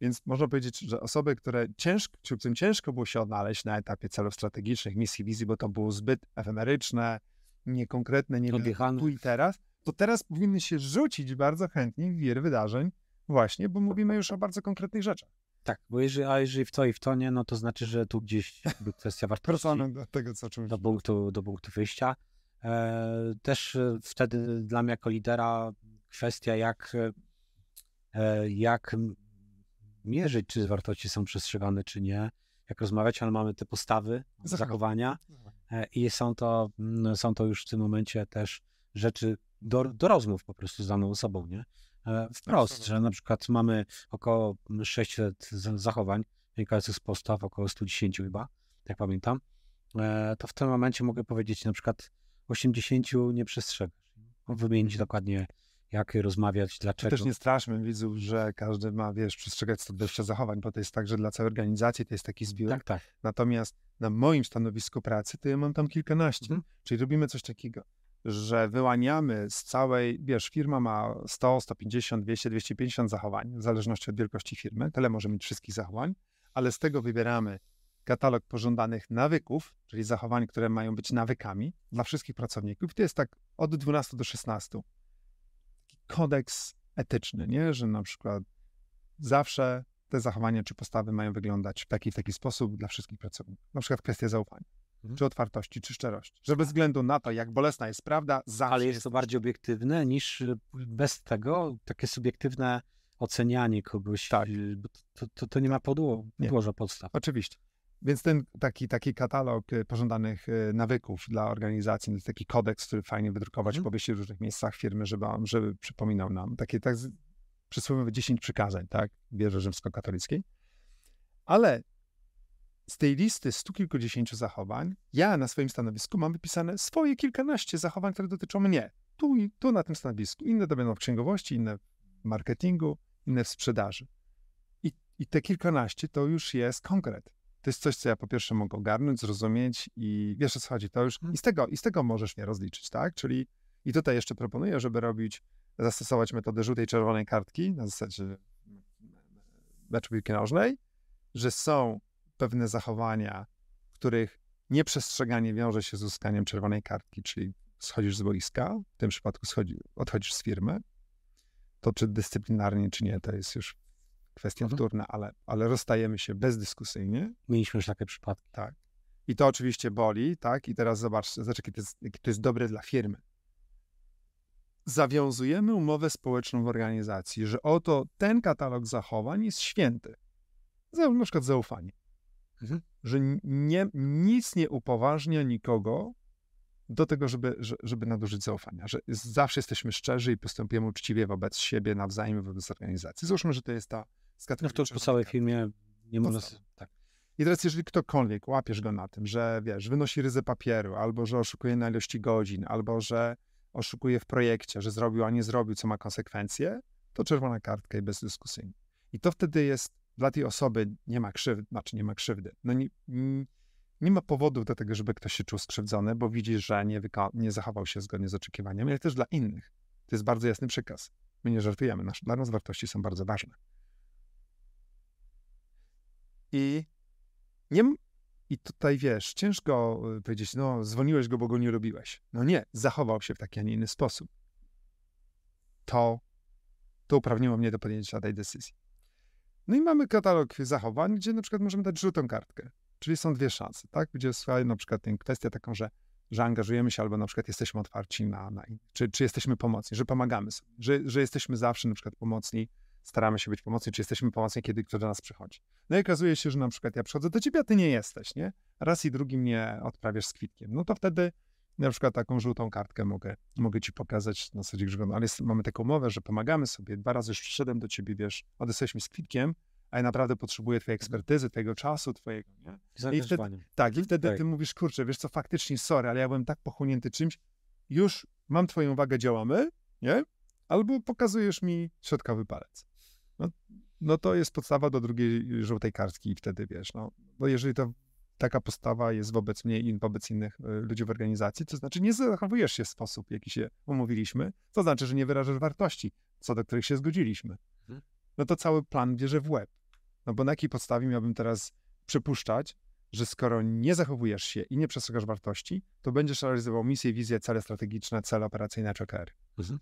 Więc można powiedzieć, że osoby, które ciężko, którym ciężko było się odnaleźć na etapie celów strategicznych, misji, wizji, bo to było zbyt efemeryczne, niekonkretne, nie tu i teraz, to teraz powinny się rzucić bardzo chętnie w wir wydarzeń, właśnie, bo mówimy już o bardzo konkretnych rzeczach. Tak, bo jeżeli, a jeżeli w to i w to nie, no to znaczy, że tu gdzieś kwestia wartości do tego, co czymś do punktu, do punktu wyjścia. E, też e, wtedy dla mnie jako lidera kwestia, jak, e, jak mierzyć, czy wartości są przestrzegane, czy nie, jak rozmawiać, ale mamy te postawy, zachowania e, i są to, mm, są to już w tym momencie też rzeczy do, do rozmów po prostu z daną osobą, nie? E, wprost, że na przykład mamy około 600 zachowań wynikających z postaw, około 110 chyba, jak pamiętam, e, to w tym momencie mogę powiedzieć na przykład 80 nie przestrzegasz. Wymienić mhm. dokładnie jak rozmawiać, dlaczego. Też nie straszmy widzów, że każdy ma, wiesz, przestrzegać 120 zachowań, bo to jest tak, że dla całej organizacji to jest taki zbiór. Tak, tak. Natomiast na moim stanowisku pracy to ja mam tam kilkanaście. Mhm. Czyli robimy coś takiego, że wyłaniamy z całej, wiesz, firma ma 100, 150, 200, 250 zachowań, w zależności od wielkości firmy. Tyle może mieć wszystkich zachowań, ale z tego wybieramy katalog pożądanych nawyków, czyli zachowań, które mają być nawykami dla wszystkich pracowników. To jest tak od 12 do 16 kodeks etyczny, nie? że na przykład zawsze te zachowania czy postawy mają wyglądać w taki w taki sposób dla wszystkich pracowników. Na przykład kwestia zaufania, mhm. czy otwartości, czy szczerości. Że bez względu na to, jak bolesna jest prawda, zawsze Ale jest to bardziej obiektywne niż y, bez tego takie subiektywne ocenianie kogoś. Tak. Y, to, to, to nie ma podłoża, podstaw. Oczywiście. Więc ten taki, taki katalog y, pożądanych y, nawyków dla organizacji, to jest taki kodeks, który fajnie wydrukować, mm. powiesić w różnych miejscach firmy, żeby, żeby przypominał nam. Takie tak przysłowiowe 10 przykazań, tak, wieży rzymskokatolickiej. Ale z tej listy stu kilkudziesięciu zachowań, ja na swoim stanowisku mam wypisane swoje kilkanaście zachowań, które dotyczą mnie. Tu i tu na tym stanowisku. Inne to będą w księgowości, inne w marketingu, inne w sprzedaży. I, i te kilkanaście to już jest konkret to jest coś, co ja po pierwsze mogę ogarnąć, zrozumieć i wiesz o co chodzi, to już mhm. i z tego, i z tego możesz mnie rozliczyć, tak? Czyli i tutaj jeszcze proponuję, żeby robić, zastosować metodę żółtej, czerwonej kartki na zasadzie meczu piłki nożnej, że są pewne zachowania, których nieprzestrzeganie wiąże się z uzyskaniem czerwonej kartki, czyli schodzisz z boiska, w tym przypadku schodzi, odchodzisz z firmy, to czy dyscyplinarnie, czy nie, to jest już kwestia mhm. wtórna, ale, ale rozstajemy się bezdyskusyjnie. Mieliśmy już takie przypadki. Tak. I to oczywiście boli, tak? I teraz zobacz, zobacz jakie to jest, jakie to jest dobre dla firmy. Zawiązujemy umowę społeczną w organizacji, że oto ten katalog zachowań jest święty. Na przykład zaufanie. Mhm. Że nie, nic nie upoważnia nikogo do tego, żeby, żeby nadużyć zaufania, że zawsze jesteśmy szczerzy i postępujemy uczciwie wobec siebie nawzajem, wobec organizacji. Załóżmy, że to jest ta no to już po całej filmie nie można... Tak. I teraz, jeżeli ktokolwiek łapiesz go na tym, że wiesz, wynosi ryzę papieru, albo że oszukuje na ilości godzin, albo że oszukuje w projekcie, że zrobił, a nie zrobił, co ma konsekwencje, to czerwona kartka i bezdyskusyjnie. I to wtedy jest dla tej osoby nie ma krzywdy, znaczy nie ma krzywdy. No nie, nie ma powodów do tego, żeby ktoś się czuł skrzywdzony, bo widzi, że nie, nie zachował się zgodnie z oczekiwaniami, ale też dla innych. To jest bardzo jasny przekaz. My nie żartujemy. Nasz, dla nas wartości są bardzo ważne. I nie, i tutaj wiesz, ciężko y, powiedzieć, no, zwolniłeś go, bo go nie lubiłeś. No nie, zachował się w taki, a nie inny sposób. To to uprawniło mnie do podjęcia tej decyzji. No i mamy katalog zachowań, gdzie na przykład możemy dać żółtą kartkę. Czyli są dwie szanse, tak? Gdzie słuchaj, na przykład kwestia taką, że, że angażujemy się albo na przykład jesteśmy otwarci na, na czy, czy jesteśmy pomocni, że pomagamy sobie, że, że jesteśmy zawsze na przykład pomocni, staramy się być pomocni, czy jesteśmy pomocni, kiedy ktoś do nas przychodzi. No i okazuje się, że na przykład ja przychodzę do ciebie, a ty nie jesteś, nie? Raz i drugi mnie odprawiasz z kwitkiem. No to wtedy na przykład taką żółtą kartkę mogę, mogę ci pokazać na zasadzie, że ale jest, mamy taką umowę, że pomagamy sobie. Dwa razy już przyszedłem do ciebie, wiesz, odesłałeś mi z kwitkiem, a ja naprawdę potrzebuję twojej ekspertyzy, tego czasu twojego, nie? I wtedy, tak, i wtedy tak. ty mówisz, kurczę, wiesz co, faktycznie, sorry, ale ja byłem tak pochłonięty czymś, już mam twoją uwagę, działamy, nie? Albo pokazujesz mi środkowy palec. No, to jest podstawa do drugiej żółtej kartki i wtedy, wiesz, no, bo jeżeli to taka postawa jest wobec mnie i wobec innych e, ludzi w organizacji, to znaczy nie zachowujesz się w sposób, jaki się umówiliśmy, to znaczy, że nie wyrażasz wartości, co do których się zgodziliśmy. Mhm. No to cały plan bierze w łeb. No bo na jakiej podstawie miałbym teraz przypuszczać, że skoro nie zachowujesz się i nie przestrzegasz wartości, to będziesz realizował misję, wizję, cele strategiczne, cele operacyjne czy OKR. Mhm.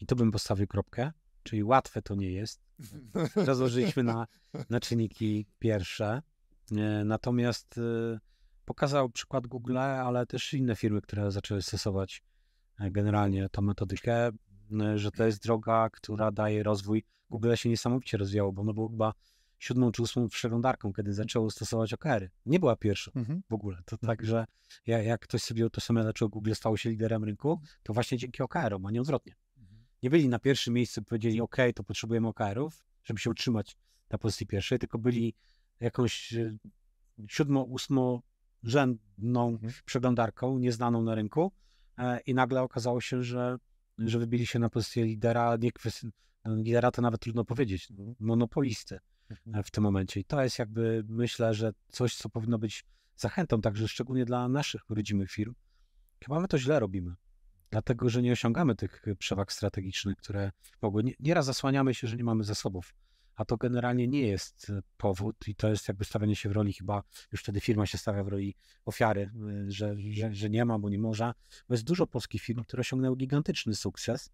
I tu bym postawił kropkę, czyli łatwe to nie jest. Rozłożyliśmy na, na czynniki pierwsze. Natomiast y, pokazał przykład Google, ale też inne firmy, które zaczęły stosować e, generalnie tą metodykę, że to jest droga, która daje rozwój. Google się niesamowicie rozwijało, bo ono było chyba siódmą czy ósmą przeglądarką, kiedy zaczęło stosować OKR-y. Nie była pierwsza mhm. w ogóle. To tak, że jak ktoś sobie utożsamia, dlaczego Google stało się liderem rynku, to właśnie dzięki OKR-om, a nie odwrotnie. Mhm. Nie byli na pierwszym miejscu, powiedzieli, OK, to potrzebujemy OKR-ów, żeby się utrzymać na pozycji pierwszej, tylko byli jakąś e, siódmo, ósmo rzędną mhm. przeglądarką, nieznaną na rynku e, i nagle okazało się, że, że wybili się na pozycję lidera, nie kwestii, no, lidera to nawet trudno powiedzieć, no, monopolisty mhm. e, w tym momencie. I to jest jakby, myślę, że coś, co powinno być zachętą, także szczególnie dla naszych rodzimych firm. Chyba my to źle robimy, dlatego że nie osiągamy tych przewag strategicznych, które mogły. Nieraz zasłaniamy się, że nie mamy zasobów a to generalnie nie jest e, powód i to jest jakby stawianie się w roli chyba, już wtedy firma się stawia w roli ofiary, e, że, że, że nie ma, bo nie może, bo jest dużo polskich firm, które osiągnęły gigantyczny sukces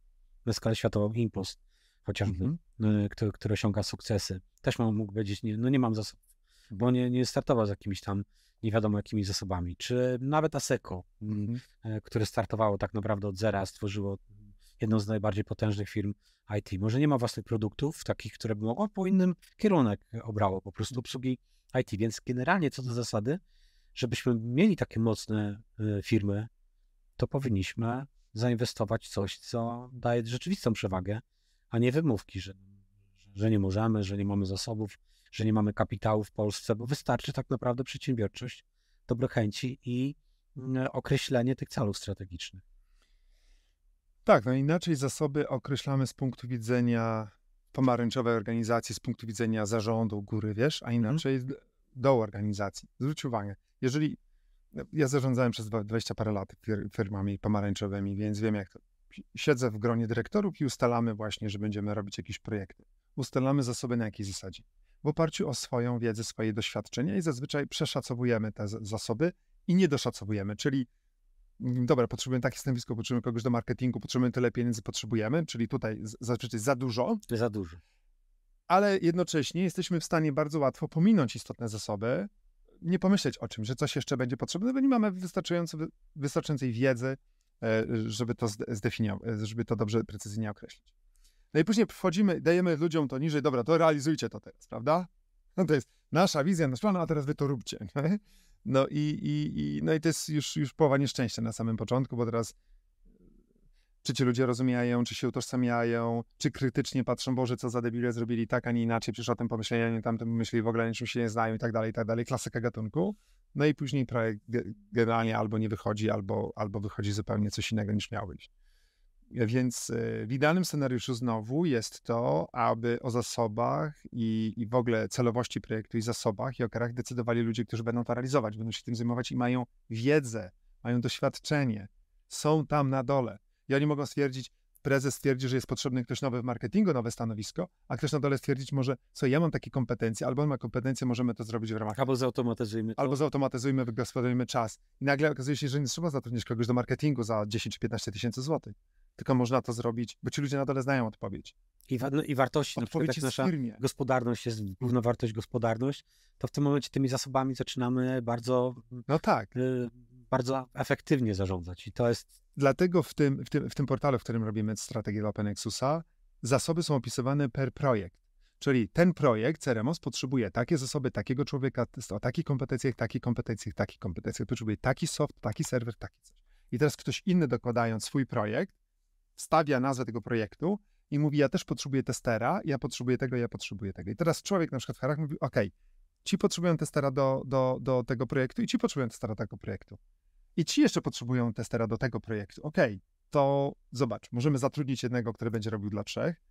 na skalę światową, Impost chociażby, mm -hmm. który, który osiąga sukcesy. Też mam, mógł powiedzieć, nie, no nie mam zasobów, bo nie, nie startował z jakimiś tam nie wiadomo jakimi zasobami, czy nawet ASECO, mm -hmm. które startowało tak naprawdę od zera, stworzyło jedną z najbardziej potężnych firm IT. Może nie ma własnych produktów, takich, które by mogło, po innym kierunek obrało po prostu obsługi IT. Więc generalnie co do zasady, żebyśmy mieli takie mocne y, firmy, to powinniśmy zainwestować w coś, co daje rzeczywistą przewagę, a nie wymówki, że, że nie możemy, że nie mamy zasobów, że nie mamy kapitału w Polsce, bo wystarczy tak naprawdę przedsiębiorczość, dobre chęci i y, określenie tych celów strategicznych. Tak, no inaczej zasoby określamy z punktu widzenia pomarańczowej organizacji, z punktu widzenia zarządu góry, wiesz, a mhm. inaczej mm. dołu organizacji. Zwróć uwagę, jeżeli ja zarządzałem przez 20 parę lat firmami pomarańczowymi, więc wiem jak to. Siedzę w gronie dyrektorów i ustalamy właśnie, że będziemy robić jakieś projekty. Ustalamy zasoby na jakiej zasadzie? W oparciu o swoją wiedzę, swoje doświadczenia i zazwyczaj przeszacowujemy te zasoby i nie doszacowujemy, czyli dobra, potrzebujemy takie stanowisko, potrzebujemy kogoś do marketingu, potrzebujemy tyle pieniędzy, potrzebujemy, czyli tutaj zazwyczaj za dużo. Za dużo. Ale jednocześnie jesteśmy w stanie bardzo łatwo pominąć istotne zasoby, nie pomyśleć o czym, że coś jeszcze będzie potrzebne, bo nie mamy wystarczającej wiedzy, e, żeby to zdefiniować, żeby to dobrze, precyzyjnie określić. No i później wchodzimy, dajemy ludziom to niżej, dobra, to realizujcie to teraz, prawda? No to jest nasza wizja, nasz plan, a teraz wy to róbcie. Nie? No i, i, i, no i to jest już, już połowa nieszczęścia na samym początku, bo teraz czy ci ludzie rozumieją, czy się utożsamiają, czy krytycznie patrzą, Boże, co za debile zrobili tak, a nie inaczej, przecież o tym pomyśleli, a nie tamtym myśleli, w ogóle niczym się nie znają i tak dalej, i tak dalej, klasyka gatunku. No i później projekt generalnie albo nie wychodzi, albo, albo wychodzi zupełnie coś innego niż miał być. Więc e, w idealnym scenariuszu znowu jest to, aby o zasobach i, i w ogóle celowości projektu i zasobach i o karach decydowali ludzie, którzy będą to realizować, będą się tym zajmować i mają wiedzę, mają doświadczenie, są tam na dole. I oni mogą stwierdzić, prezes stwierdzi, że jest potrzebny ktoś nowy w marketingu, nowe stanowisko, a ktoś na dole stwierdzić może, co ja mam takie kompetencje, albo on ma kompetencje, możemy to zrobić w ramach... Albo zautomatyzujmy to. Albo zautomatyzujmy, wygospodarujmy czas. I nagle okazuje się, że nie trzeba zatrudnić kogoś do marketingu za 10 czy 15 tysięcy złotych tylko można to zrobić, bo ci ludzie na dole znają odpowiedź. I, wa- no, i wartości, na przykład Odpowiedź jest w nasza firmie. gospodarność jest równowartość gospodarność, to w tym momencie tymi zasobami zaczynamy bardzo, No tak. y, bardzo efektywnie zarządzać. I to jest Dlatego w tym, w, tym, w tym portalu, w którym robimy strategię dla OpenExusa, zasoby są opisywane per projekt. Czyli ten projekt, Ceremos, potrzebuje takie zasoby, takiego człowieka, o takich kompetencjach, takich kompetencjach, takich kompetencjach. Potrzebuje taki soft, taki serwer, taki coś. I teraz ktoś inny dokładając swój projekt, wstawia nazwę tego projektu i mówi, ja też potrzebuję testera, ja potrzebuję tego, ja potrzebuję tego. I teraz człowiek na przykład w Harach mówi, ok, ci potrzebują testera do, do, do tego projektu i ci potrzebują testera do tego projektu. I ci jeszcze potrzebują testera do tego projektu. Okej, to zobacz, możemy zatrudnić jednego, który będzie robił dla trzech,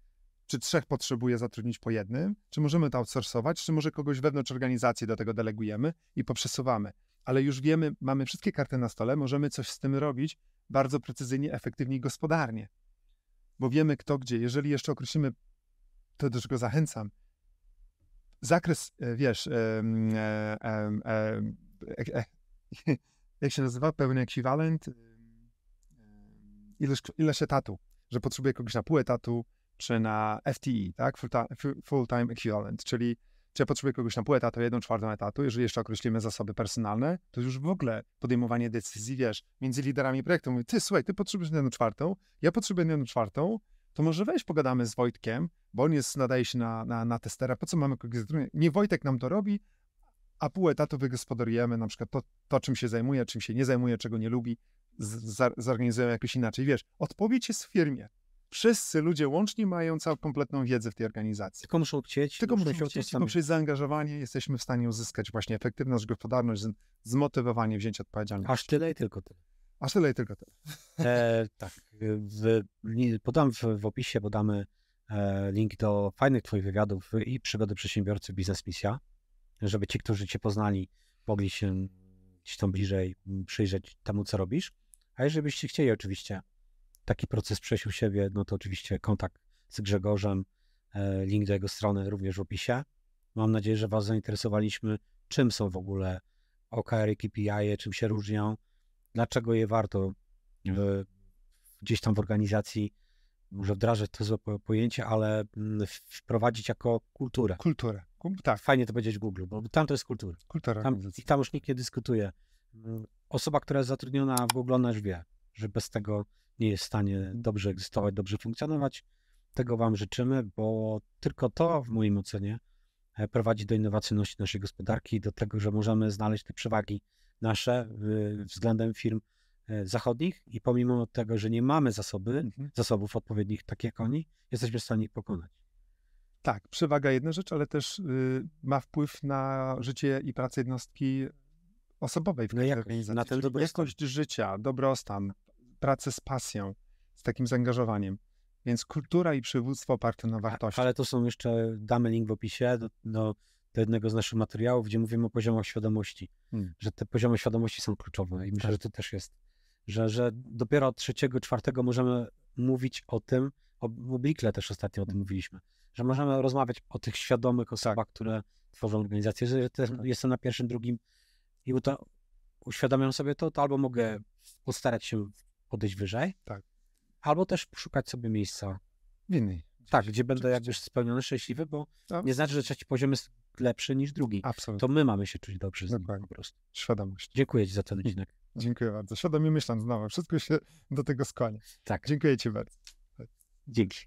czy trzech potrzebuje zatrudnić po jednym, czy możemy to outsourcować, czy może kogoś wewnątrz organizacji do tego delegujemy i poprzesuwamy. Ale już wiemy, mamy wszystkie karty na stole, możemy coś z tym robić bardzo precyzyjnie, efektywnie i gospodarnie. Bo wiemy kto gdzie. Jeżeli jeszcze określimy, to do czego zachęcam, zakres, e, wiesz, e, e, jak się nazywa, pełny ekwiwalent, ileś, ileś etatu, że potrzebuję kogoś na pół etatu, czy na FTE, tak, Full ti- fu- full-time equivalent, czyli czy ja potrzebuję kogoś na pół etatu, jedną czwartą etatu, jeżeli jeszcze określimy zasoby personalne, to już w ogóle podejmowanie decyzji, wiesz, między liderami projektu, mówię, ty słuchaj, ty potrzebujesz jedną czwartą, ja potrzebuję jedną czwartą, to może weź pogadamy z Wojtkiem, bo on jest, nadaje się na, na, na testera, po co mamy kogoś zatrudniać? Nie Wojtek nam to robi, a pół etatu wygospodarujemy, na przykład to, to czym się zajmuje, czym się nie zajmuje, czego nie lubi, z, za- zorganizujemy jakoś inaczej. Wiesz, odpowiedź jest w firmie. Wszyscy ludzie łącznie mają całą kompletną wiedzę w tej organizacji. tylko muszą chcieć, Tylko muszą chcieć i sami- poprzez zaangażowanie jesteśmy w stanie uzyskać właśnie efektywność, gospodarność, zmotywowanie, wzięcie odpowiedzialności. Aż tyle i tylko tyle. Aż tyle i tylko tyle. E, tak, w, podam w, w opisie, podamy e, link do fajnych Twoich wywiadów i przygody przedsiębiorcy Biznes Misja, żeby ci, którzy Cię poznali, mogli się gdzieś tam bliżej przyjrzeć temu, co robisz. A jeżeli byście chcieli oczywiście taki proces przejść u siebie, no to oczywiście kontakt z Grzegorzem, e, link do jego strony również w opisie. Mam nadzieję, że Was zainteresowaliśmy, czym są w ogóle OKR i KPI, czym się różnią, dlaczego je warto w, gdzieś tam w organizacji może wdrażać to złe po- pojęcie, ale mm, wprowadzić jako kulturę. Kulturę. Tak, Fajnie to powiedzieć w Google, bo tam to jest kultura. kultura. Tam. I tam już nikt nie dyskutuje. Mm, Osoba, która jest zatrudniona w Google, ona już wie, że bez tego nie jest w stanie dobrze egzystować, dobrze funkcjonować. Tego Wam życzymy, bo tylko to w moim ocenie e, prowadzi do innowacyjności naszej gospodarki, do tego, że możemy znaleźć te przewagi nasze y, względem firm e, zachodnich i pomimo tego, że nie mamy zasoby, Mhm. zasobów odpowiednich, tak jak oni, jesteśmy w stanie ich pokonać. Tak, przewaga jedna rzecz, ale też y, ma wpływ na życie i pracę jednostki osobowej w każdej jakość, organizacji. na ten dobrostan. jakość życia, dobrostan, pracę z pasją, z takim zaangażowaniem. Więc kultura i przywództwo oparte na wartości. Ale to są jeszcze, damy link w opisie do, do, do jednego z naszych materiałów, gdzie mówimy o poziomach świadomości, Hmm. że te poziomy świadomości są kluczowe i myślę, Tak. że to też jest, że, że dopiero od trzeciego, czwartego możemy mówić o tym, o, w Oblikle też ostatnio o tym mówiliśmy, że możemy rozmawiać o tych świadomych osobach, które tworzą organizację, że też jestem na pierwszym, drugim i to uświadamiam sobie to, to albo mogę postarać się podejść wyżej, Tak. albo też poszukać sobie miejsca W innej. tak, gdzie będę Oczywiście. jakby spełniony, szczęśliwy, bo No, nie znaczy, że trzeci poziom jest lepszy niż drugi. Absolutnie. To my mamy się czuć dobrze z nim Dokładnie. po prostu. Świadomość. Dziękuję Ci za ten odcinek. Dziękuję bardzo. Świadomie myśląc znowu. Wszystko się do tego skłania. Tak, Dziękuję Ci bardzo. dzięki.